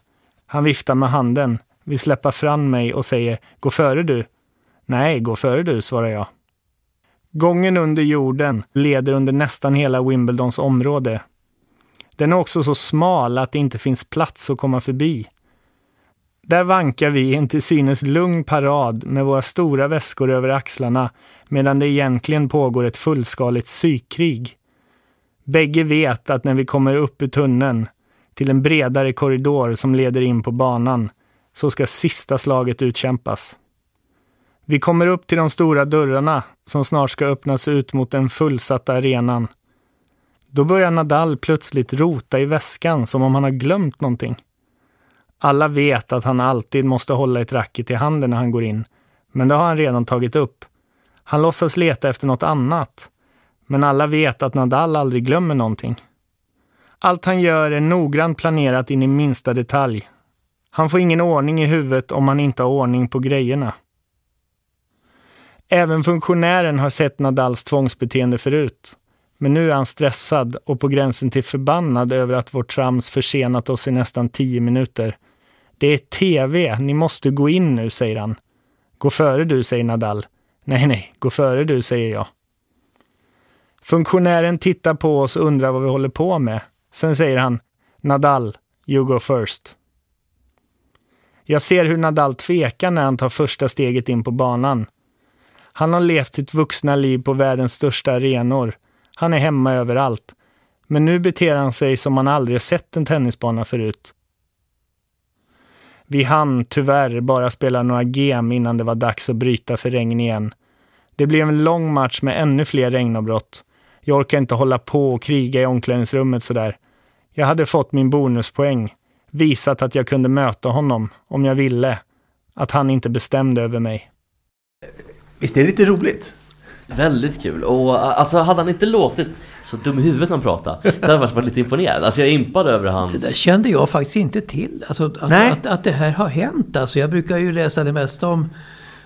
Han viftar med handen, vill släppa fram mig och säger “Gå före du”. “Nej, gå före du”, svarar jag. Gången under jorden leder under nästan hela Wimbledons område. Den är också så smal att det inte finns plats att komma förbi. Där vankar vi i en till synes lugn parad med våra stora väskor över axlarna medan det egentligen pågår ett fullskaligt psykkrig. Bägge vet att när vi kommer upp ur tunneln till en bredare korridor som leder in på banan så ska sista slaget utkämpas. Vi kommer upp till de stora dörrarna som snart ska öppnas ut mot den fullsatta arenan. Då börjar Nadal plötsligt rota i väskan som om han har glömt någonting. Alla vet att han alltid måste hålla ett racket i handen när han går in, men det har han redan tagit upp. Han låtsas leta efter något annat, men alla vet att Nadal aldrig glömmer någonting. Allt han gör är noggrant planerat in i minsta detalj. Han får ingen ordning i huvudet om han inte har ordning på grejerna. Även funktionären har sett Nadals tvångsbeteende förut. Men nu är han stressad och på gränsen till förbannad över att vårt trams försenat oss i nästan tio minuter. Det är TV, ni måste gå in nu, säger han. Gå före du, säger Nadal. Nej, nej, gå före du, säger jag. Funktionären tittar på oss och undrar vad vi håller på med. Sen säger han Nadal, you go first. Jag ser hur Nadal tvekar när han tar första steget in på banan. Han har levt sitt vuxna liv på världens största arenor. Han är hemma överallt. Men nu beter han sig som man aldrig sett en tennisbana förut. Vi hann tyvärr bara spela några game innan det var dags att bryta för regn igen. Det blev en lång match med ännu fler regnavbrott. Jag orkar inte hålla på och kriga i omklädningsrummet sådär. Jag hade fått min bonuspoäng, visat att jag kunde möta honom om jag ville, att han inte bestämde över mig. Visst är det lite roligt? Väldigt kul. Och alltså hade han inte låtit så dum i huvudet när han pratade så hade jag varit lite imponerad. Alltså jag är impad över hans... Det där kände jag faktiskt inte till. Alltså att, att, att det här har hänt. Alltså jag brukar ju läsa det mesta om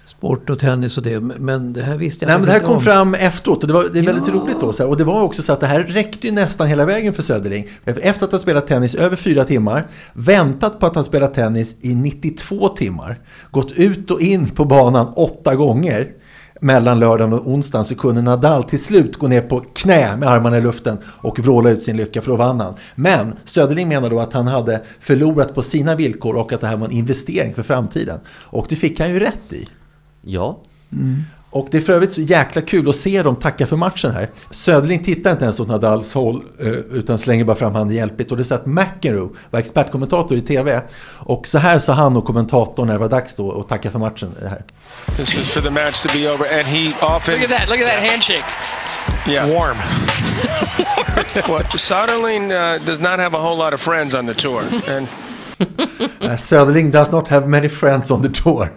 sport och tennis och det. Men det här visste jag Nej, men det här kom om. fram efteråt och det, var, det är väldigt Ja. roligt då. Så här. Och det var också så att det här räckte ju nästan hela vägen för Söderling. Efter att ha spelat tennis över fyra timmar, väntat på att han spelat tennis i 92 timmar, gått ut och in på banan åtta gånger mellan lördagen och onsdagen så kunde Nadal till slut gå ner på knä med armarna i luften och vråla ut sin lycka för då vann han. Men Söderling menar då att han hade förlorat på sina villkor och att det här var en investering för framtiden. Och det fick han ju rätt i. Ja. Och det är för övrigt så jäkla kul att se dem tacka för matchen här. Söderling tittar inte ens åt Nadals håll eh, utan slänger bara fram handen hjälpligt. Och det är så att McEnroe var expertkommentator i TV. Och så här sa han och kommentatorn när det var dags då att tacka för matchen. Det här. This is for the match to be over, and he often. Look at that! Look at that handshake. Yeah. Warm. well, Soderling uh, does not have a whole lot of friends on the tour, and Eh, Söderling does not have many friends on the tour.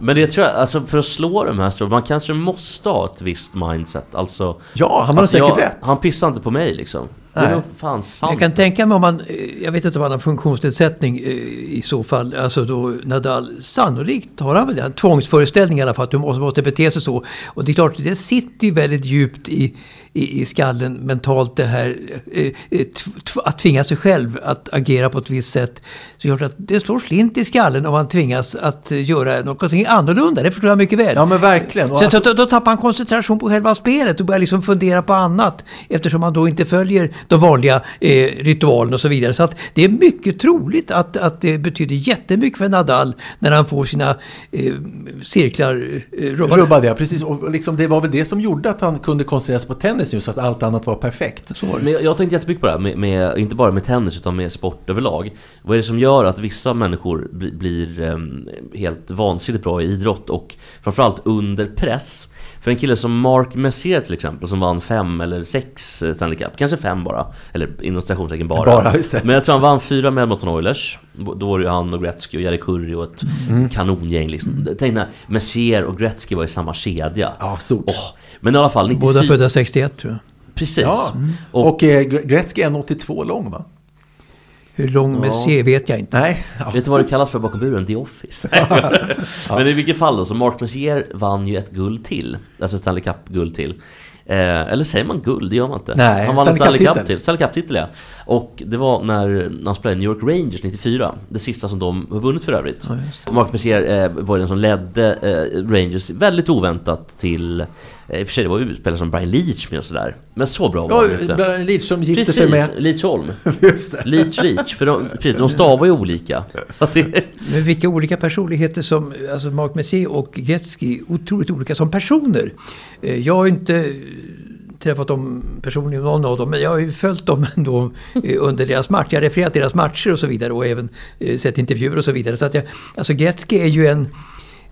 Men det tror jag, alltså för att slå de här så man kanske måste ha ett visst mindset. Alltså... Ja, han har säkert jag, rätt. Han pissar inte på mig liksom. Det Nej. är nog fan sant. Jag kan tänka mig om man, eh, jag vet inte om han har funktionsnedsättning eh, i så fall, alltså då Nadal, sannolikt har han väl det, en tvångsföreställning i alla fall, att du måste, måste bete sig så. Och det är klart, det sitter ju väldigt djupt i, i, i skallen mentalt det här, eh, att tvinga sig själv att agera på ett visst sätt. Så klart att det slår slint i skallen om man tvingas att göra något annorlunda, det förstår jag mycket väl. Ja men verkligen. Så alltså- då, då tappar han koncentration på själva spelet och börjar liksom fundera på annat eftersom han då inte följer de vanliga eh, ritualerna och så vidare. Så att det är mycket troligt att, att det betyder jättemycket för Nadal när han får sina eh, cirklar eh, rubbade. Rubbade ja, precis. Och liksom, det var väl det som gjorde att han kunde koncentrera sig på tennis nu så att allt annat var perfekt. Men jag, jag tänkte jättemycket på det här, med, med, inte bara med tennis utan med sport överlag. Vad är det som gör att vissa människor bli, blir em, helt vansinnigt bra i idrott och framförallt under press? För en kille som Mark Messier till exempel som vann fem eller sex Stanley Cup, kanske fem bara, eller inom citationstecken bara. Bara, just det. Men jag tror han vann fyra med Edmonton Oilers. Då var det ju han och Gretzky och Jerry Curry och ett Mm. kanongäng liksom. Tänk när Messier och Gretzky var i samma kedja. Ja, stort. Åh, men i alla fall 94... Båda födda 61 tror jag. Precis. Ja. Och- Och, eh, Gre- Gretzky är 1,82 lång va? Hur lång Messier vet jag inte. Nej. Ja. Vet du vad det kallas för bakom buren? The Office. Men i vilket fall då, så Mark Messier vann ju ett guld till. Alltså Stanley Cup-guld till. Eh, eller säger man guld? Det gör man inte. Nej, han vann en Stanley Cup-titel. Stanley Cup-titel ja. Och det var när när han spelade i New York Rangers 94. Det sista som de har vunnit för övrigt. Mark Messier eh, var den som ledde eh, Rangers väldigt oväntat till... Eh, I och för sig det var ju spelare som Brian Leach med och sådär. Men så bra var han inte. Brian Leach som gifte Precis, sig med... Leach Holm. Just det. Leach Leach. För de, precis, de stavar ju olika. Så att det, Men vilka olika personligheter som, alltså Mark Messier och Gretzky, otroligt olika som personer. Eh, Jag har ju inte träffat dem personligen, någon av dem, men jag har ju följt dem ändå eh, under deras match. Jag har refererat deras matcher och så vidare och även eh, sett intervjuer och så vidare. Så att jag, alltså Gretzky är ju en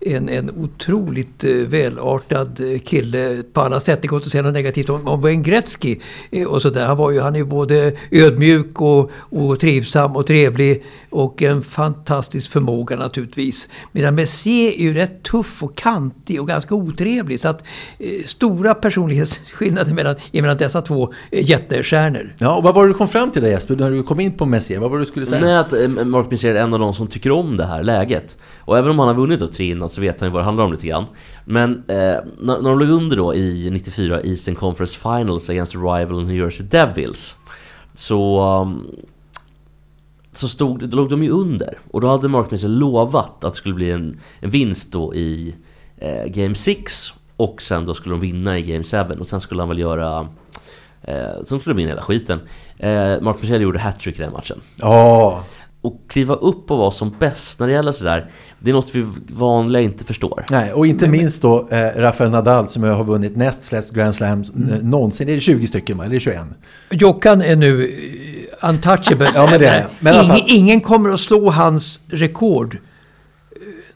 en, en otroligt eh, välartad eh, kille på alla sätt. Det går inte att säga något negativt om, om Wayne Gretzky. Eh, och så där. Han, var ju, han är ju både ödmjuk och, och trivsam och trevlig och en fantastisk förmåga naturligtvis. Medan Messier är ju rätt tuff och kantig och ganska otrevlig. Så att eh, stora personlighetsskillnader mellan, mellan dessa två jättestjärnor. Ja, och vad var det du kom fram till där Jesper, när du kom in på Messier? Vad var det du skulle säga? Nej, att Mark Messier är en av de som tycker om det här läget. Och även om han har vunnit då tre så vet han ju vad det handlar om lite grann. Men eh, när, när de låg under då i 94 Eastern Conference Finals against rival New Jersey Devils så, um, så stod, då låg de ju under. Och då hade Mark Mason lovat att det skulle bli en, en vinst då i eh, Game 6 och sen då skulle de vinna i Game 7 och sen skulle han väl göra Eh, som skulle vinna hela skiten. Eh, Mark Michel gjorde hattrick i den matchen. Ja. Och kliva upp och vara som bäst när det gäller sådär, det är något vi vanliga inte förstår. Nej, och inte minst då eh, Rafael Nadal som har vunnit näst flest Grand Slams mm. någonsin. Det är 20 stycken va? Eller 21? Jockan är nu eh, untouchable. ja, men det är men ingen, ingen kommer att slå hans rekord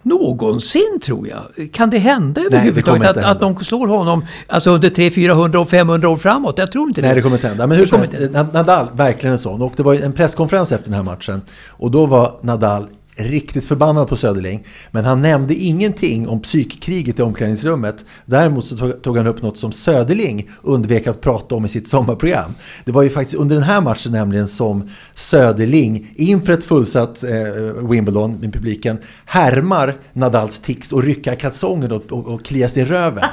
någonsin tror jag. Kan det hända överhuvudtaget att, att de slår honom alltså under 300, 400 och 500 år framåt? Jag tror inte det. Nej, det kommer inte hända. Men hur som helst, Nadal, verkligen en sån. Och det var en presskonferens efter den här matchen. Och då var Nadal riktigt förbannad på Söderling. Men han nämnde ingenting om psykkriget i omklädningsrummet. Däremot så tog han upp något som Söderling undvek att prata om i sitt sommarprogram. Det var ju faktiskt under den här matchen nämligen som Söderling inför ett fullsatt eh, Wimbledon med publiken härmar Nadals tics och rycka kalsongen och, och, och kliar sig i röven.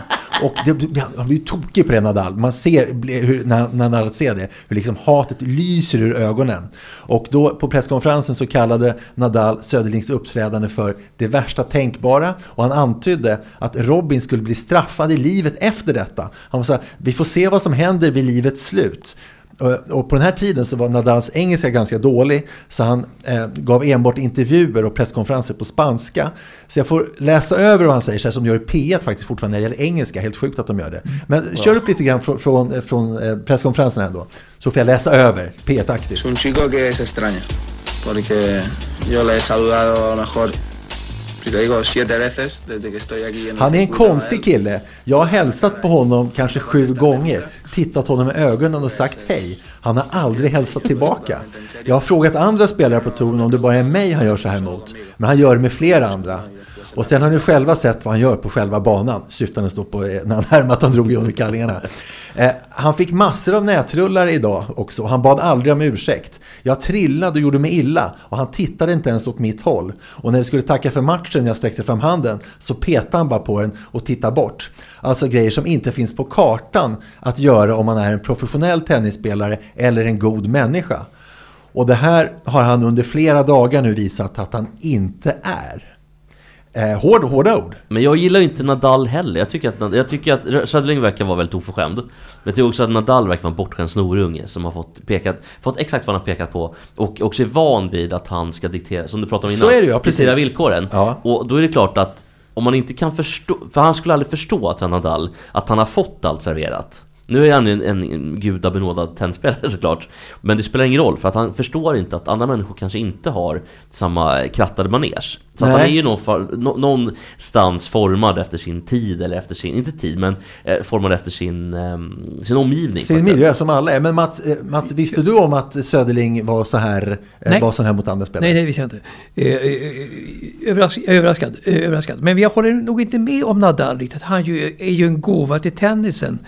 Och det, han blir ju tokig på det Nadal. Man ser hur, när, när Nadal ser det, hur liksom hatet lyser ur ögonen. Och då på presskonferensen så kallade Nadal Söderlings uppträdande för det värsta tänkbara. Och han antydde att Robin skulle bli straffad i livet efter detta. Han sa, vi får se vad som händer vid livets slut. Och på den här tiden så var Nadals engelska ganska dålig så han eh, gav enbart intervjuer och presskonferenser på spanska. Så jag får läsa över vad han säger, så här som gör i P1 faktiskt fortfarande när det gäller engelska. Helt sjukt att de gör det. Men ja. kör upp lite grann från, från, från eh, presskonferensen ändå. Så får jag läsa över P1-aktigt. un chico que es extraño. Porque yo le he saludado a lo mejor han är en konstig kille. Jag har hälsat på honom kanske sju gånger, tittat honom i ögonen och sagt hej. Han har aldrig hälsat tillbaka. Jag har frågat andra spelare på touren om det bara är mig han gör så här mot. Men han gör det med flera andra. Och sen har ni själva sett vad han gör på själva banan. Syftandes då på eh, när han härmade att han drog i under kallingarna. Eh, han fick massor av nätrullar idag också. Han bad aldrig om ursäkt. Jag trillade och gjorde mig illa och han tittade inte ens åt mitt håll. Och när vi skulle tacka för matchen, jag sträckte fram handen, så petade han bara på den och tittade bort. Alltså grejer som inte finns på kartan att göra om man är en professionell tennisspelare eller en god människa. Och det här har han under flera dagar nu visat att han inte är. Eh, hård, hårda ord. Men jag gillar ju inte Nadal heller. Jag tycker att, jag tycker att Söderling verkar vara väldigt oförskämd. Men jag tycker också att Nadal verkar vara en bortskämd snorunge som har fått, pekat, fått exakt vad han har pekat på. Och också är van vid att han ska diktera, som du pratade om innan, Så är det ja, precis. villkoren. Ja. Och då är det klart att om man inte kan förstå, för han skulle aldrig förstå att han Nadal, att han har fått allt serverat. Nu är han en, en gudabenådad tennisspelare såklart. Men det spelar ingen roll för att han förstår inte att andra människor kanske inte har samma krattade manege. Så att han är ju någonstans formad efter sin tid eller efter sin, inte tid men eh, formad efter sin, eh, sin omgivning. Sin miljö som alla är. Men Mats, eh, Mats, visste du om att Söderling var så här, eh, var så här mot andra spelare? Nej, det visste jag inte. Överrask, överraskad, överraskad. Men jag håller nog inte med om Nadal riktigt. Han är ju en gåva till tennisen.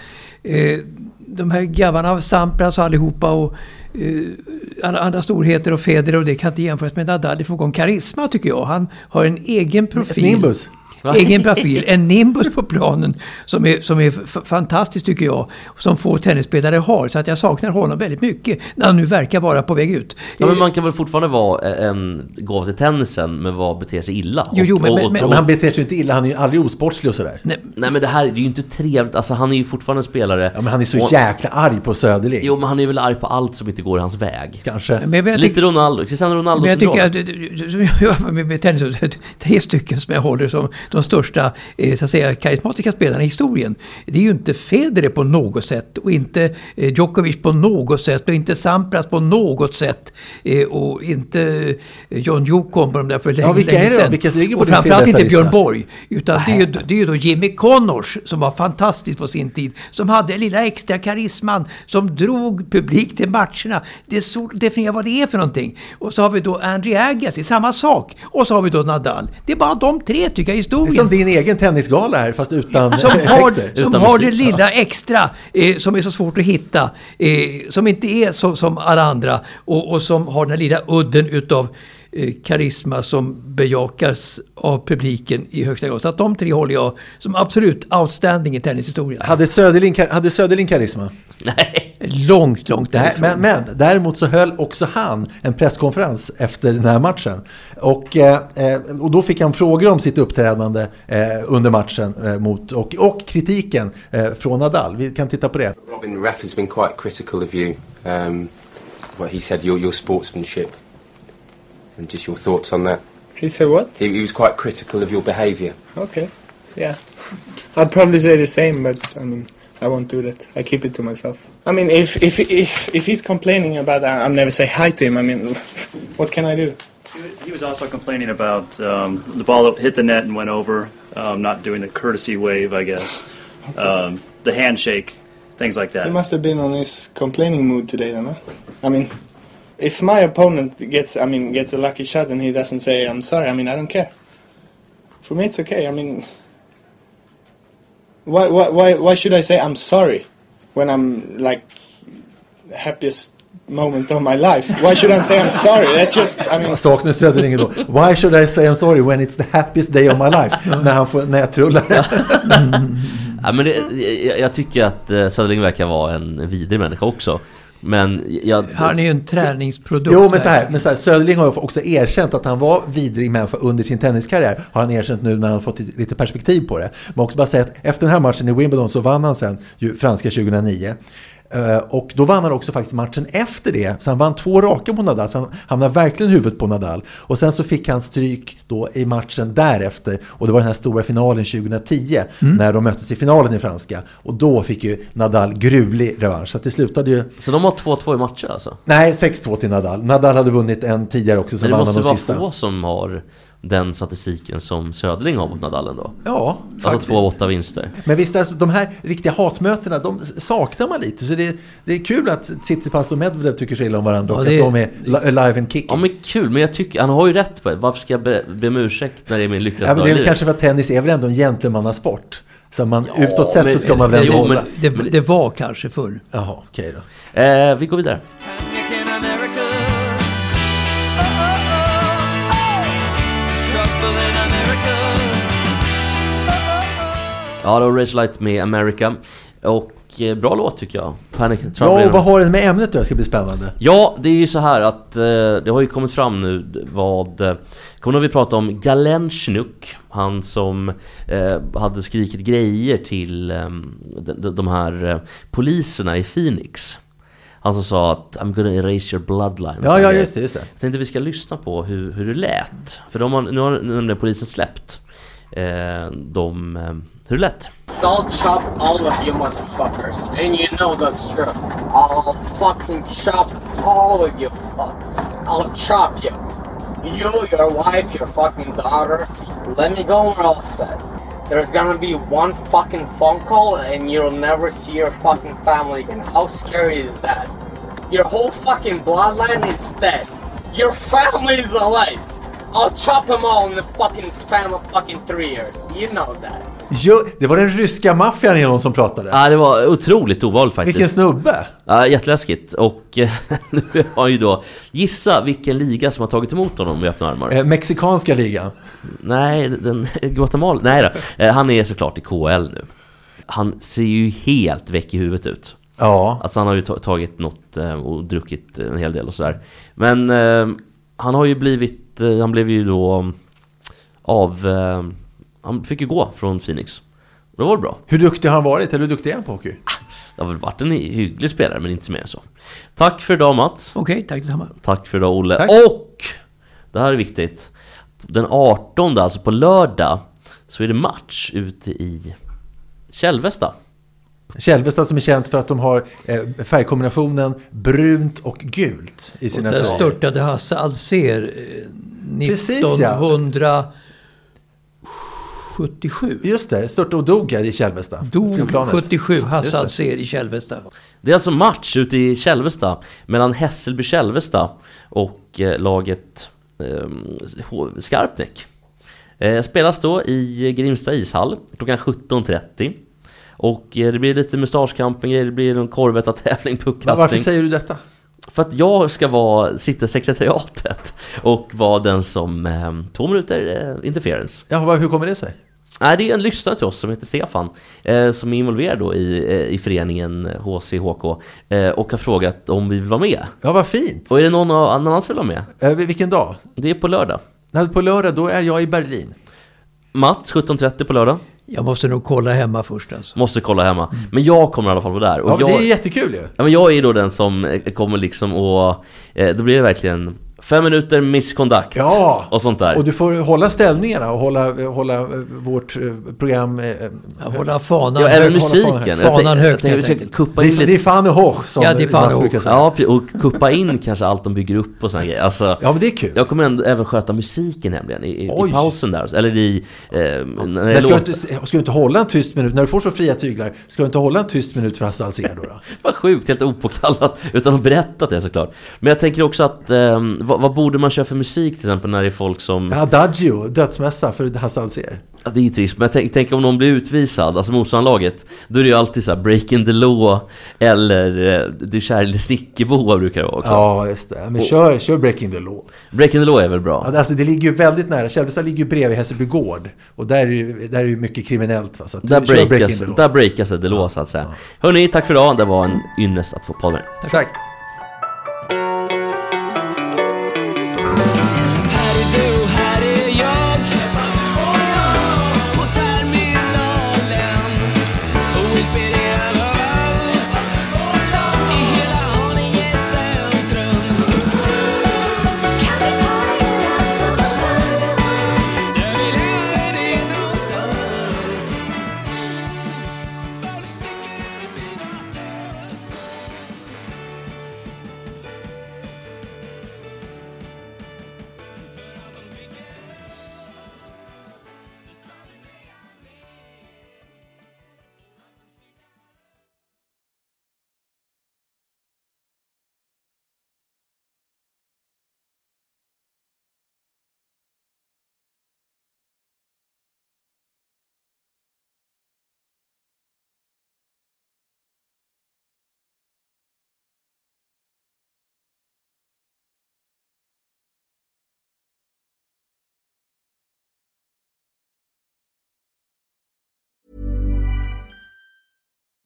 Eh, de här grabbarna, Sampras och allihopa och eh, andra storheter och Federer och det kan inte jämföras med Nadal i fråga om karisma tycker jag. Han har en egen profil. Ett nimbus egen profil. En nimbus på planen som är, som är fantastisk tycker jag. Som få tennisspelare har. Så att jag saknar honom väldigt mycket när han nu verkar vara på väg ut. Ja, men man kan väl fortfarande vara en gåva till tennisen men vara bete sig illa. Jo, jo, men, och, och, och, men, han beter sig inte illa. Han är ju aldrig osportslig och sådär. Nej, nej men det här det är ju inte trevligt. Alltså han är ju fortfarande en spelare. Ja men han är så jäkla arg på Söderling. Jo men han är väl arg på allt som inte går i hans väg. Kanske. Men, men Lite Ronaldo. Cristiano Ronaldo Men jag tycker att, med, med tennis, tre stycken som jag håller som de största eh, så att säga, karismatiska spelarna i historien. Det är ju inte Federer på något sätt och inte eh, Djokovic på något sätt och inte Sampras på något sätt eh, och inte John Jokom på de där för länge, ja, vilka länge sedan. Vilka ligger på och framförallt inte Björn Borg. Utan det är, ju, det är ju då Jimmy Connors som var fantastisk på sin tid. Som hade lilla extra karisman. Som drog publik till matcherna. Det är så, definiera vad det är för någonting. Och så har vi då Andrew Agassi, samma sak. Och så har vi då Nadal. Det är bara de tre tycker jag i historien. Det är som din egen tennisgala här fast utan som har, Som har det lilla extra eh, som är så svårt att hitta. Eh, som inte är så, som alla andra och, och som har den lilla udden utav eh, karisma som bejakas av publiken i högsta grad. Så att de tre håller jag som absolut outstanding i tennishistorien. Hade Söderling, hade Söderling karisma? Nej. Långt, långt Nej, därifrån. men, men däremot så höll också han en presskonferens efter den här matchen. Och, eh, eh, och då fick han frågor om sitt uppträdande eh, under matchen eh, mot, och, och kritiken eh, från Nadal. Vi kan titta på det. Robin, ref has been quite critical of you. Um, what he said, your, your sportsmanship. And just your thoughts on that. He said what? He, he was quite critical of your behaviour. Okay. Yeah. I'd probably say the same, but I mean, I won't do that. I keep it to myself. I mean, if if if, if he's complaining about that, I'll never say hi to him. I mean, what can I do? He was also complaining about um, the ball hit the net and went over, um, not doing the courtesy wave, I guess, um, the handshake, things like that. He must have been on his complaining mood today, then. Huh? I mean, if my opponent gets, I mean, gets a lucky shot and he doesn't say I'm sorry, I mean, I don't care. For me, it's okay. I mean, why why why should I say I'm sorry when I'm like happiest moment of my life? Why should I say I'm sorry? That's just, I mean. Saknar Söderling då. Why should I say I'm sorry when it's the happiest day of my life? när han får nätrullar. Ja, men det, jag, jag tycker att eh, Söderling verkar vara en vidrig människa också. Men jag... Han är ju en träningsprodukt. Jo, men så här, men så här, Söderling har också erkänt att han var vidrig människa under sin tenniskarriär. Har han erkänt nu när han fått lite perspektiv på det. Men också bara säga att efter den här matchen i Wimbledon så vann han sen ju franska 2009. Eh, Och då vann han också faktiskt matchen efter det. Så han vann två raka mot Nadal. Så han hamnade verkligen huvudet på Nadal. Och sen så fick han stryk då i matchen därefter. Och det var den här stora finalen 2010. Mm. När de möttes i finalen i franska. Och då fick ju Nadal gruvlig revansch. Så det slutade ju... Så de har 2-2 i matcher alltså? Nej, 6-2 till Nadal. Nadal hade vunnit en tidigare också, så Men det vann han måste de vara sista. få som har den statistiken som Söderling har mot Nadal ändå. Ja, Alltså faktiskt. två av åtta vinster. Men visst, alltså, de här riktiga hatmötena, de saknar man lite. Så det, det är kul att Tsitsipas och Medvedev tycker så illa om varandra Ja, och det- att de är li- alive and kicking. Ja men kul, men jag tycker, han har ju rätt på det. Varför ska jag be, be om ursäkt när det är min Ja, lyckligaste men dag det är väl kanske för att tennis är väl ändå en gentlemannasport. Så man, Ja, utåt sett men- så ska man väl ändå jo, men- hålla. Det, det var kanske förr. Jaha, okej då. Eh, vi går vidare. Ja, var Rage Light med America. Och eh, bra låt tycker jag. Panic Trouble Ja, och vad har den med ämnet då? Det ska bli spännande. Ja, det är ju så här att eh, det har ju kommit fram nu vad... Eh, kommer vi pratade om Galenschnuk? Han som eh, hade skrikit grejer till eh, de, de, här eh, poliserna i Phoenix. Han som sa att I'm gonna erase your bloodline. Ja, ja, just det, just det. Jag tänkte vi ska lyssna på hur, hur det lät. För de har, nu har nämligen polisen släppt eh, de, eh, hur det lät. I'll chop all of you motherfuckers. And you know that's true. I'll fucking chop all of you fucks. I'll chop you. You, your wife, your fucking daughter. Let me go or else that. There's gonna be one fucking phone call and you'll never see your fucking family again. How scary is that? Your whole fucking bloodline is dead. Your family is alive. I'll chop them all in the fucking span of fucking three years. You know that. Jo, det var den ryska maffian någon som pratade. Ja, det var otroligt ovanligt faktiskt. Vilken snubbe! Ja, jätteläskigt. Och nu har ju då... Gissa vilken liga som har tagit emot honom med öppna armar? Eh, mexikanska ligan. Nej, den... Guatemala... Nej då. Eh, han är såklart i KL nu. Han ser ju helt väck i huvudet ut. Ja. Alltså han har ju ta- tagit något eh, och druckit en hel del och sådär. Men eh, han har ju blivit... eh, Han blev ju då av... eh, Han fick ju gå från Phoenix. Och det var bra. Hur duktig har han varit? Eller hur duktig är han på hockey? Det har väl varit en hygglig spelare, men inte mer än så. Tack för idag Mats. Okej, tack detsamma. Tack för idag Olle. Tack. Och! Det här är viktigt. Den 18, alltså på lördag, så är det match ute i Kälvesta. Kälvesta som är känt för att de har eh, färgkombinationen brunt och gult i Och sina där tröjor. störtade Hasse Alsér eh, Precis, ja. 1977. Just det, störtade och dog här i Kälvesta. Dog Flygplanet. 77, Just Hasse det. Alsér i Kälvesta. Det är alltså match ute i Kälvesta mellan Hässelby-Kälvesta och eh, laget eh, Skarpnäck. Eh, spelas då i Grimsta ishall klockan 17.30. Och eh, det blir lite mustaschcamping, det blir en korvetta tävling, Men puckkastning. Varför säger du detta? För att jag ska vara, sitta i sekretariatet och vara den som, eh, två minuter eh, interference. Ja, hur kommer det sig? Nej, det är en lyssnare till oss som heter Stefan eh, som är involverad då i, eh, i föreningen HCHK eh, och har frågat om vi vill vara med. Ja, vad fint. Och är det någon annan som vill vara med? Eh, vilken dag? Det är på lördag. Nej, på lördag, då är jag i Berlin. Mats, 17.30 på lördag. Jag måste nog kolla hemma först alltså. Måste kolla hemma. Men jag kommer i alla fall vara där. Och Ja, jag, det är jättekul ju. Ja, men jag är då den som eh, kommer liksom och eh, då blir det verkligen fem minuter misconduct Ja. och sånt där. Och du får hålla ställningarna och hålla, hålla eh, vårt eh, program... eh, hålla fanan Ja, även högt. musiken. Fanan, Jag fanan högt vi helt ska enkelt. kuppa Det in är, lite. det är fan och som Ja, det är fan och. Ja, och kuppa in kanske allt de bygger upp och såna grejer. Alltså, Ja, men det är kul. Jag kommer ändå även sköta musiken nämligen i, i, i pausen där. Eller i... Eh, när Men ska du, låter. ska du inte hålla en tyst minut, när du får så fria tyglar, ska du inte hålla en tyst minut för Hasse Alsér då? då? Vad sjukt, helt opåkallat, utan att ha berättat det såklart. Men jag tänker också att, ehm, vad, vad borde man köra för musik till exempel när det är folk som... Ja, Adagio, dödsmässa för Hasse Alsér. Ja, det är ju trist, men tänk, tänk om någon blir utvisad, alltså motståndarlaget Då är det ju alltid så här breaking the law Eller eh, du kär eller snickerboa brukar det vara också Ja, just det. Men Och- kör, kör Breaking the Law. Breaking the law är väl bra? Ja, alltså, det ligger ju väldigt nära. Källvesta ligger ju bredvid Hässelby gård. Och där är ju, där är ju mycket kriminellt. Va? Så Där kör Breaking breakas, the Law. där breakas det law så att säga Hörni, tack för idag, det var en ynnest att få podda med er. Tack.